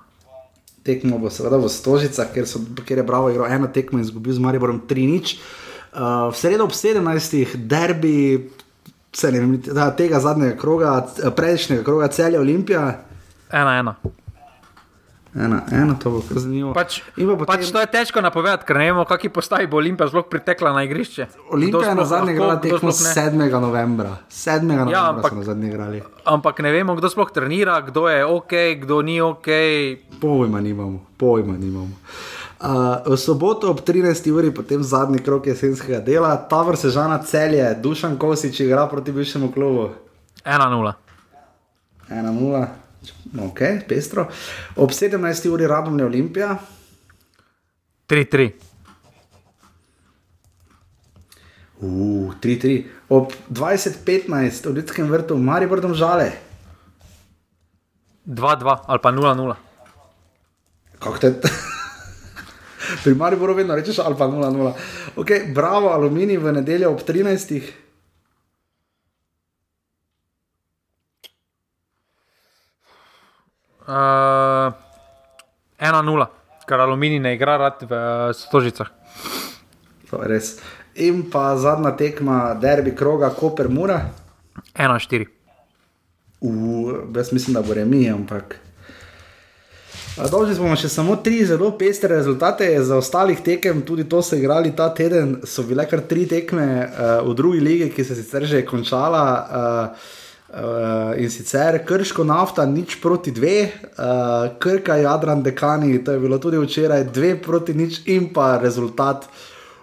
Tekmo bo seveda v Stožicah, ker, so, ker je Bravo igral eno tekmo in izgubil z Mariborom 3-0. Uh, v sredo ob 17. derbi vem, da, tega zadnjega kroga, prejšnjega kroga, celja Olimpija. Ena, ena. Ena, ena, to bo kar zanimivo. Pač, potem... pač to je težko napovedati, ker ne vemo, kakšni postaji bo Olimpija zelo pritekla na igrišče. Olimpija je na zadnje igrala tekmo 7. novembra. 7. novembra ja, ampak, so na zadnje igrali. Ampak ne vemo, kdo sploh trenira, kdo je ok, kdo ni ok. Pojma nimamo, pojma nimamo. Uh, v soboto ob 13. uri, potem zadnji krok jesenskega dela, ta vrsta žana celje, Dušan Kosič igra proti bivšemu klubu. 1-0. 1-0, ok, pestro. Ob 17. uri radovne Olimpija. 3-3. Uh, 3-3. Ob 20-15 v Ljudskem vrtu, Maribordom žale. 2-2 ali pa 0-0. Kako te? pri Mariboru vedno rečeš ali pa 0-0. Ok, bravo, aluminij v nedeljo ob 13. Uh, 1-0, ker aluminij ne igra rad v uh, stožicah. To je res. In pa zadnja tekma, derbi kroga, Koper Mura. 1-4. Jaz mislim, da bo remi, ampak. Dolžni smo še samo tri zelo pestre rezultate, za ostalih tekem, tudi to so igrali ta teden, so bile kar tri tekme uh, v drugi lige, ki se je sicer že končala. Uh, Uh, in sicer krško nafta, nič proti dve, uh, krka Jadran, dekani, to je bilo tudi včeraj, dve proti nič in pa rezultat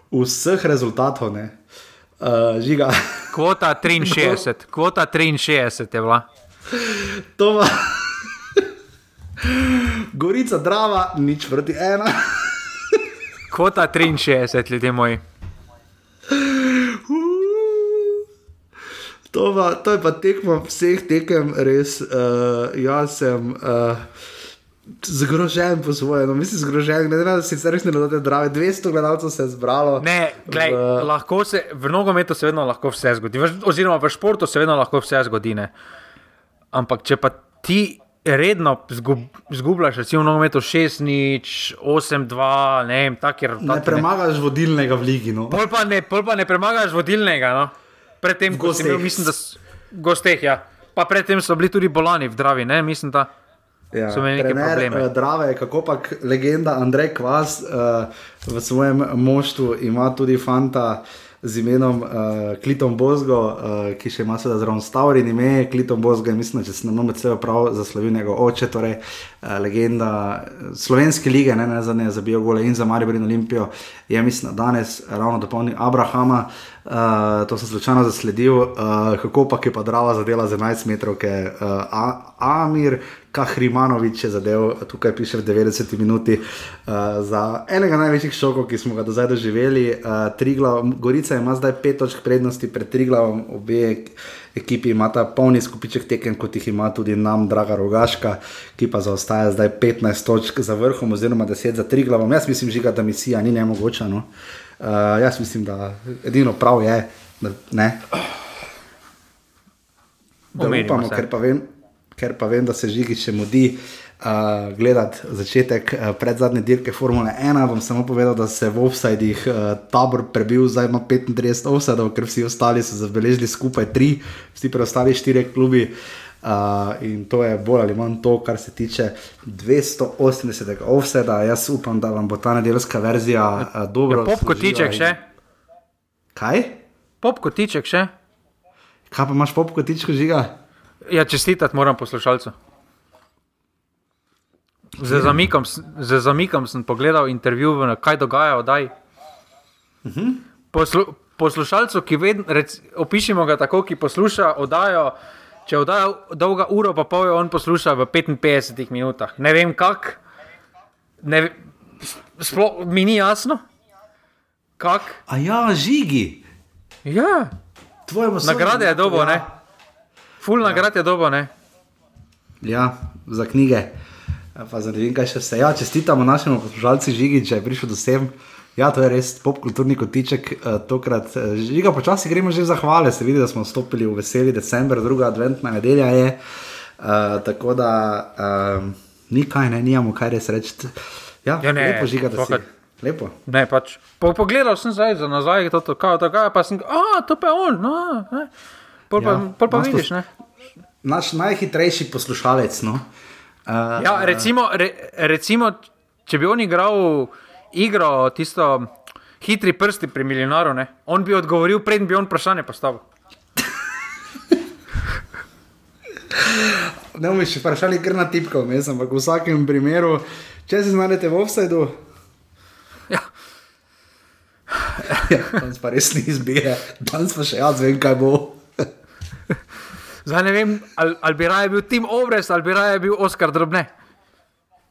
vseh rezultatov. Uh, žiga. Kvota 63, kvota 63 je bila. To pa. Gorica, Drava, nič proti ena. Kvota 63, ljudje moji. To, pa, to je pa tekmo vseh tekem, res. Uh, jaz sem uh, zgrožen po svoje, no, mislim, zgrožen. Ne vem, da si res ne znate drave. 200 gledalcev se je zbralo. Ne, glej, v, lahko se v nogometu se vedno lahko vse zgodi, v, oziroma v športu se vedno lahko vse zgodi. Ne. Ampak če pa ti redno zgub, zgubljaš, recimo, nogometu 6, 8, 2, ne vem, tako je. Ne premagaš vodilnega v ligi. No. Pol, pa ne, pol pa ne premagaš vodilnega. No. Predtem, ko si bil, mislim, da so gosteh, ja. Pa predtem so bili tudi bolani v Dravi, ne, mislim, da. Ja, so imeli nekaj problemov. Uh, Drave, kako pa legenda Andrej Kvas uh, v svojem moštvu ima tudi fanta uh, z imenom uh, Klitom Bozgo, uh, ki še ima seveda zelo stavren ime. Klitom Bozgo je, mislim, če se na nomet vse prav zaslovil njegov oče, torej uh, legenda slovenske lige, ne, ne za ne za Biogole in za Maribor in Olimpijo, je mislim, da danes ravno dopolnil Abrahama. Uh, to sem slučajno zasledil, uh, kako pa je pa Drava zadela za 11 metrov, ki je uh, Amir, Kahrimanovič je zadev, tukaj piše v 90 minuti, uh, za enega največjih šokov, ki smo ga do zdaj doživeli. Uh, Triglav, Gorica ima zdaj pet točk prednosti pred Triglavom, obe ekipi imata polni skupiček tekem, kot jih ima tudi nam, draga Rogaška, ki pa zaostaja zdaj 15 točk za vrhom, oziroma 10 za Triglavom. Jaz mislim, žiga, da misija ni nemogoča. No? Uh, jaz mislim, da edino prav je, da ne. Da upamo, ker pa vem ker pa vem, da se žigi še mudi. Uh, gledati začetek uh, pred zadnje dirke Formule 1, bom samo povedal, da se v offsajdih uh, tabor prebil, zdaj ima 35 offsajdov, ker vsi ostali so zabeležili skupaj 3, vsi preostali 4 klubi. Uh, in to je bolj ali manj to, kar se tiče 280 offsajda. Jaz upam, da vam bo ta nedeljska verzija uh, dobro. Ja, Popkotiček še. Kaj? Popkotiček še. Kaj pa imaš popkotičko žiga? Ja, čestitati moram poslušalcu. Z zamikom, s- z zamikom sem pogledal intervju, kaj dogaja v Poslu, poslušalcu, ki vedno, rec, opišimo ga tako, ki posluša oddajo. Če oddaja dolga uro, pa pol, on posluša v 55 minutah. Ne vem kako, sploh mi ni jasno. Kak? A ja, žigi. Ja, Tvojemu sodu- nagrade je dobo, ja. ne? Full ja. nagrade je dobo, ne? Ja, za knjige. Pa za ne vem, kaj še vse. Ja, čestitamo našemu poslušalcu Žigi, če je prišel do sem. Ja, to je res popkulturni kotiček. Uh, tokrat, uh, žiga, počasi gremo že v zahvale. Se vidi, da smo vstopili v veseli december, druga adventna nedelja je. Uh, tako da um, ni kaj, ne, nimamo kaj res reči. Ja, Ja, ne, lepo žiga, da si. tokrat- Lepo. Ne, pač. Po, pogledal sem zdaj za nazaj, to, to, kao, dogaja, pa sem, a to pa je on. No, ne. Pol pa, Ja, pol pa vidiš, pos- ne? Naš najhitrejši poslušalec. No? Uh, Ja, recimo, re, recimo, če bi on igral igro, tisto hitri prsti pri milijonaru, ne? on bi odgovoril, preden bi on vprašanje postavil. Ne bomo še vprašali, ker na tipko vmes, ampak v vsakem primeru, če se znajdete v offsajdu. Ja. ja, danes pa res ni izbire, danes pa še jaz vem, kaj bo. Zdaj ne vem, ali, ali bi raje bil Tim Obres ali bi raje bil Oskar Drobne.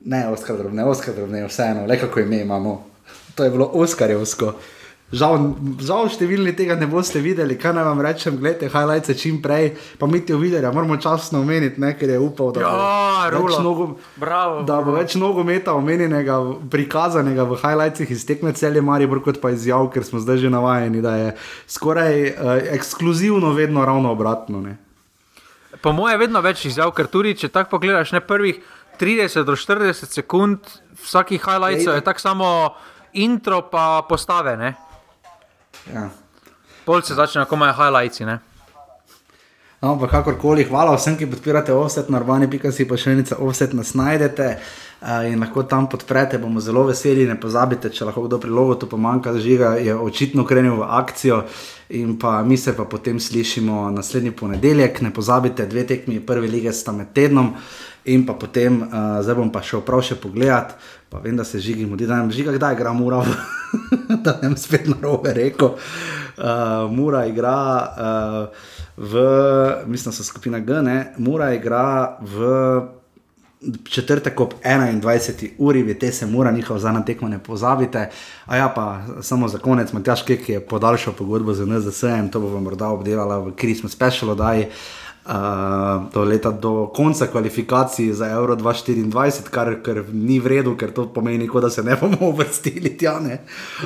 Ne, Oskar drobne, Oskar drobne, vseeno, le kako ime imamo. To je bilo Oskarjevsko. Žal, žal številni tega ne boste videli, kaj naj vam rečem, gledajte, highlights čim prej, pa mi ti videli, moramo časno omeniti, ne, ker je upal, da Ja, bo več, Rulo. nogo, Bravo. da bo več nogometa omenjenega, prikazanega v highlightsih iz tekme celje Maribor, kot pa izjav, ker smo zdaj že navajeni, da je skoraj uh, ekskluzivno vedno ravno obratno. Ne. Po mojem je vedno več izjav, ker tudi če tako pogledaš, ne prvih 30 do 40 sekund vsakih highlightsov je tako samo intro pa postave, ne? Ja. Pol se začne, ko imajo highlightsi, ne? No, ampak kakorkoli, hvala vsem, ki podpirate offset, narvani.si pa še enica offset nas najdete uh, in lahko tam podprete, bomo zelo veseli. Ne pozabite, če lahko kdo prilogo to pomanjka, žiga je očitno krenil v akcijo. In pa mi se pa potem slišimo naslednji ponedeljek. Ne pozabite, dve tekmi prve lige sta med tednom. In pa potem, uh, zdaj bom pa šel prav še pogledat, pa vem, da se žigi mudi, da ne žiga, kdaj igra Mura, da ne bom spet na robe rekel. Uh, Mura igra uh, v, mislim, da so skupina G, ne, Mura igra v četrtek ob 21. uri, veste, se mora njihov zadnji tekmo ne pozabite. A ja, pa samo za konec, Matjaš Kek je podaljšal pogodbo z NZS-em, to bomo morda obdelala v Christmas special oddaji. Uh, do leta do konca kvalifikacij za Euro 2024, kar, kar ni v redu, ker to pomeni, kot da se ne bomo uvrstili tja. Ne?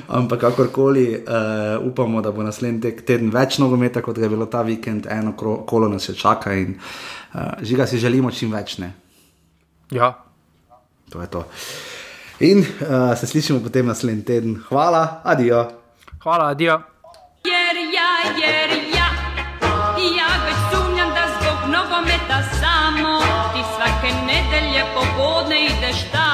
Ampak kakorkoli, uh, upamo, da bo naslednji tek teden več nogometa, kot ga je bilo ta vikend, eno kolo nas še čaka in uh, žiga si želimo čim več. Ne? Ja. To je to. In uh, se slišimo potem naslednji teden. Hvala, adijo. Hvala, adijo. Jer ja, jer de estar.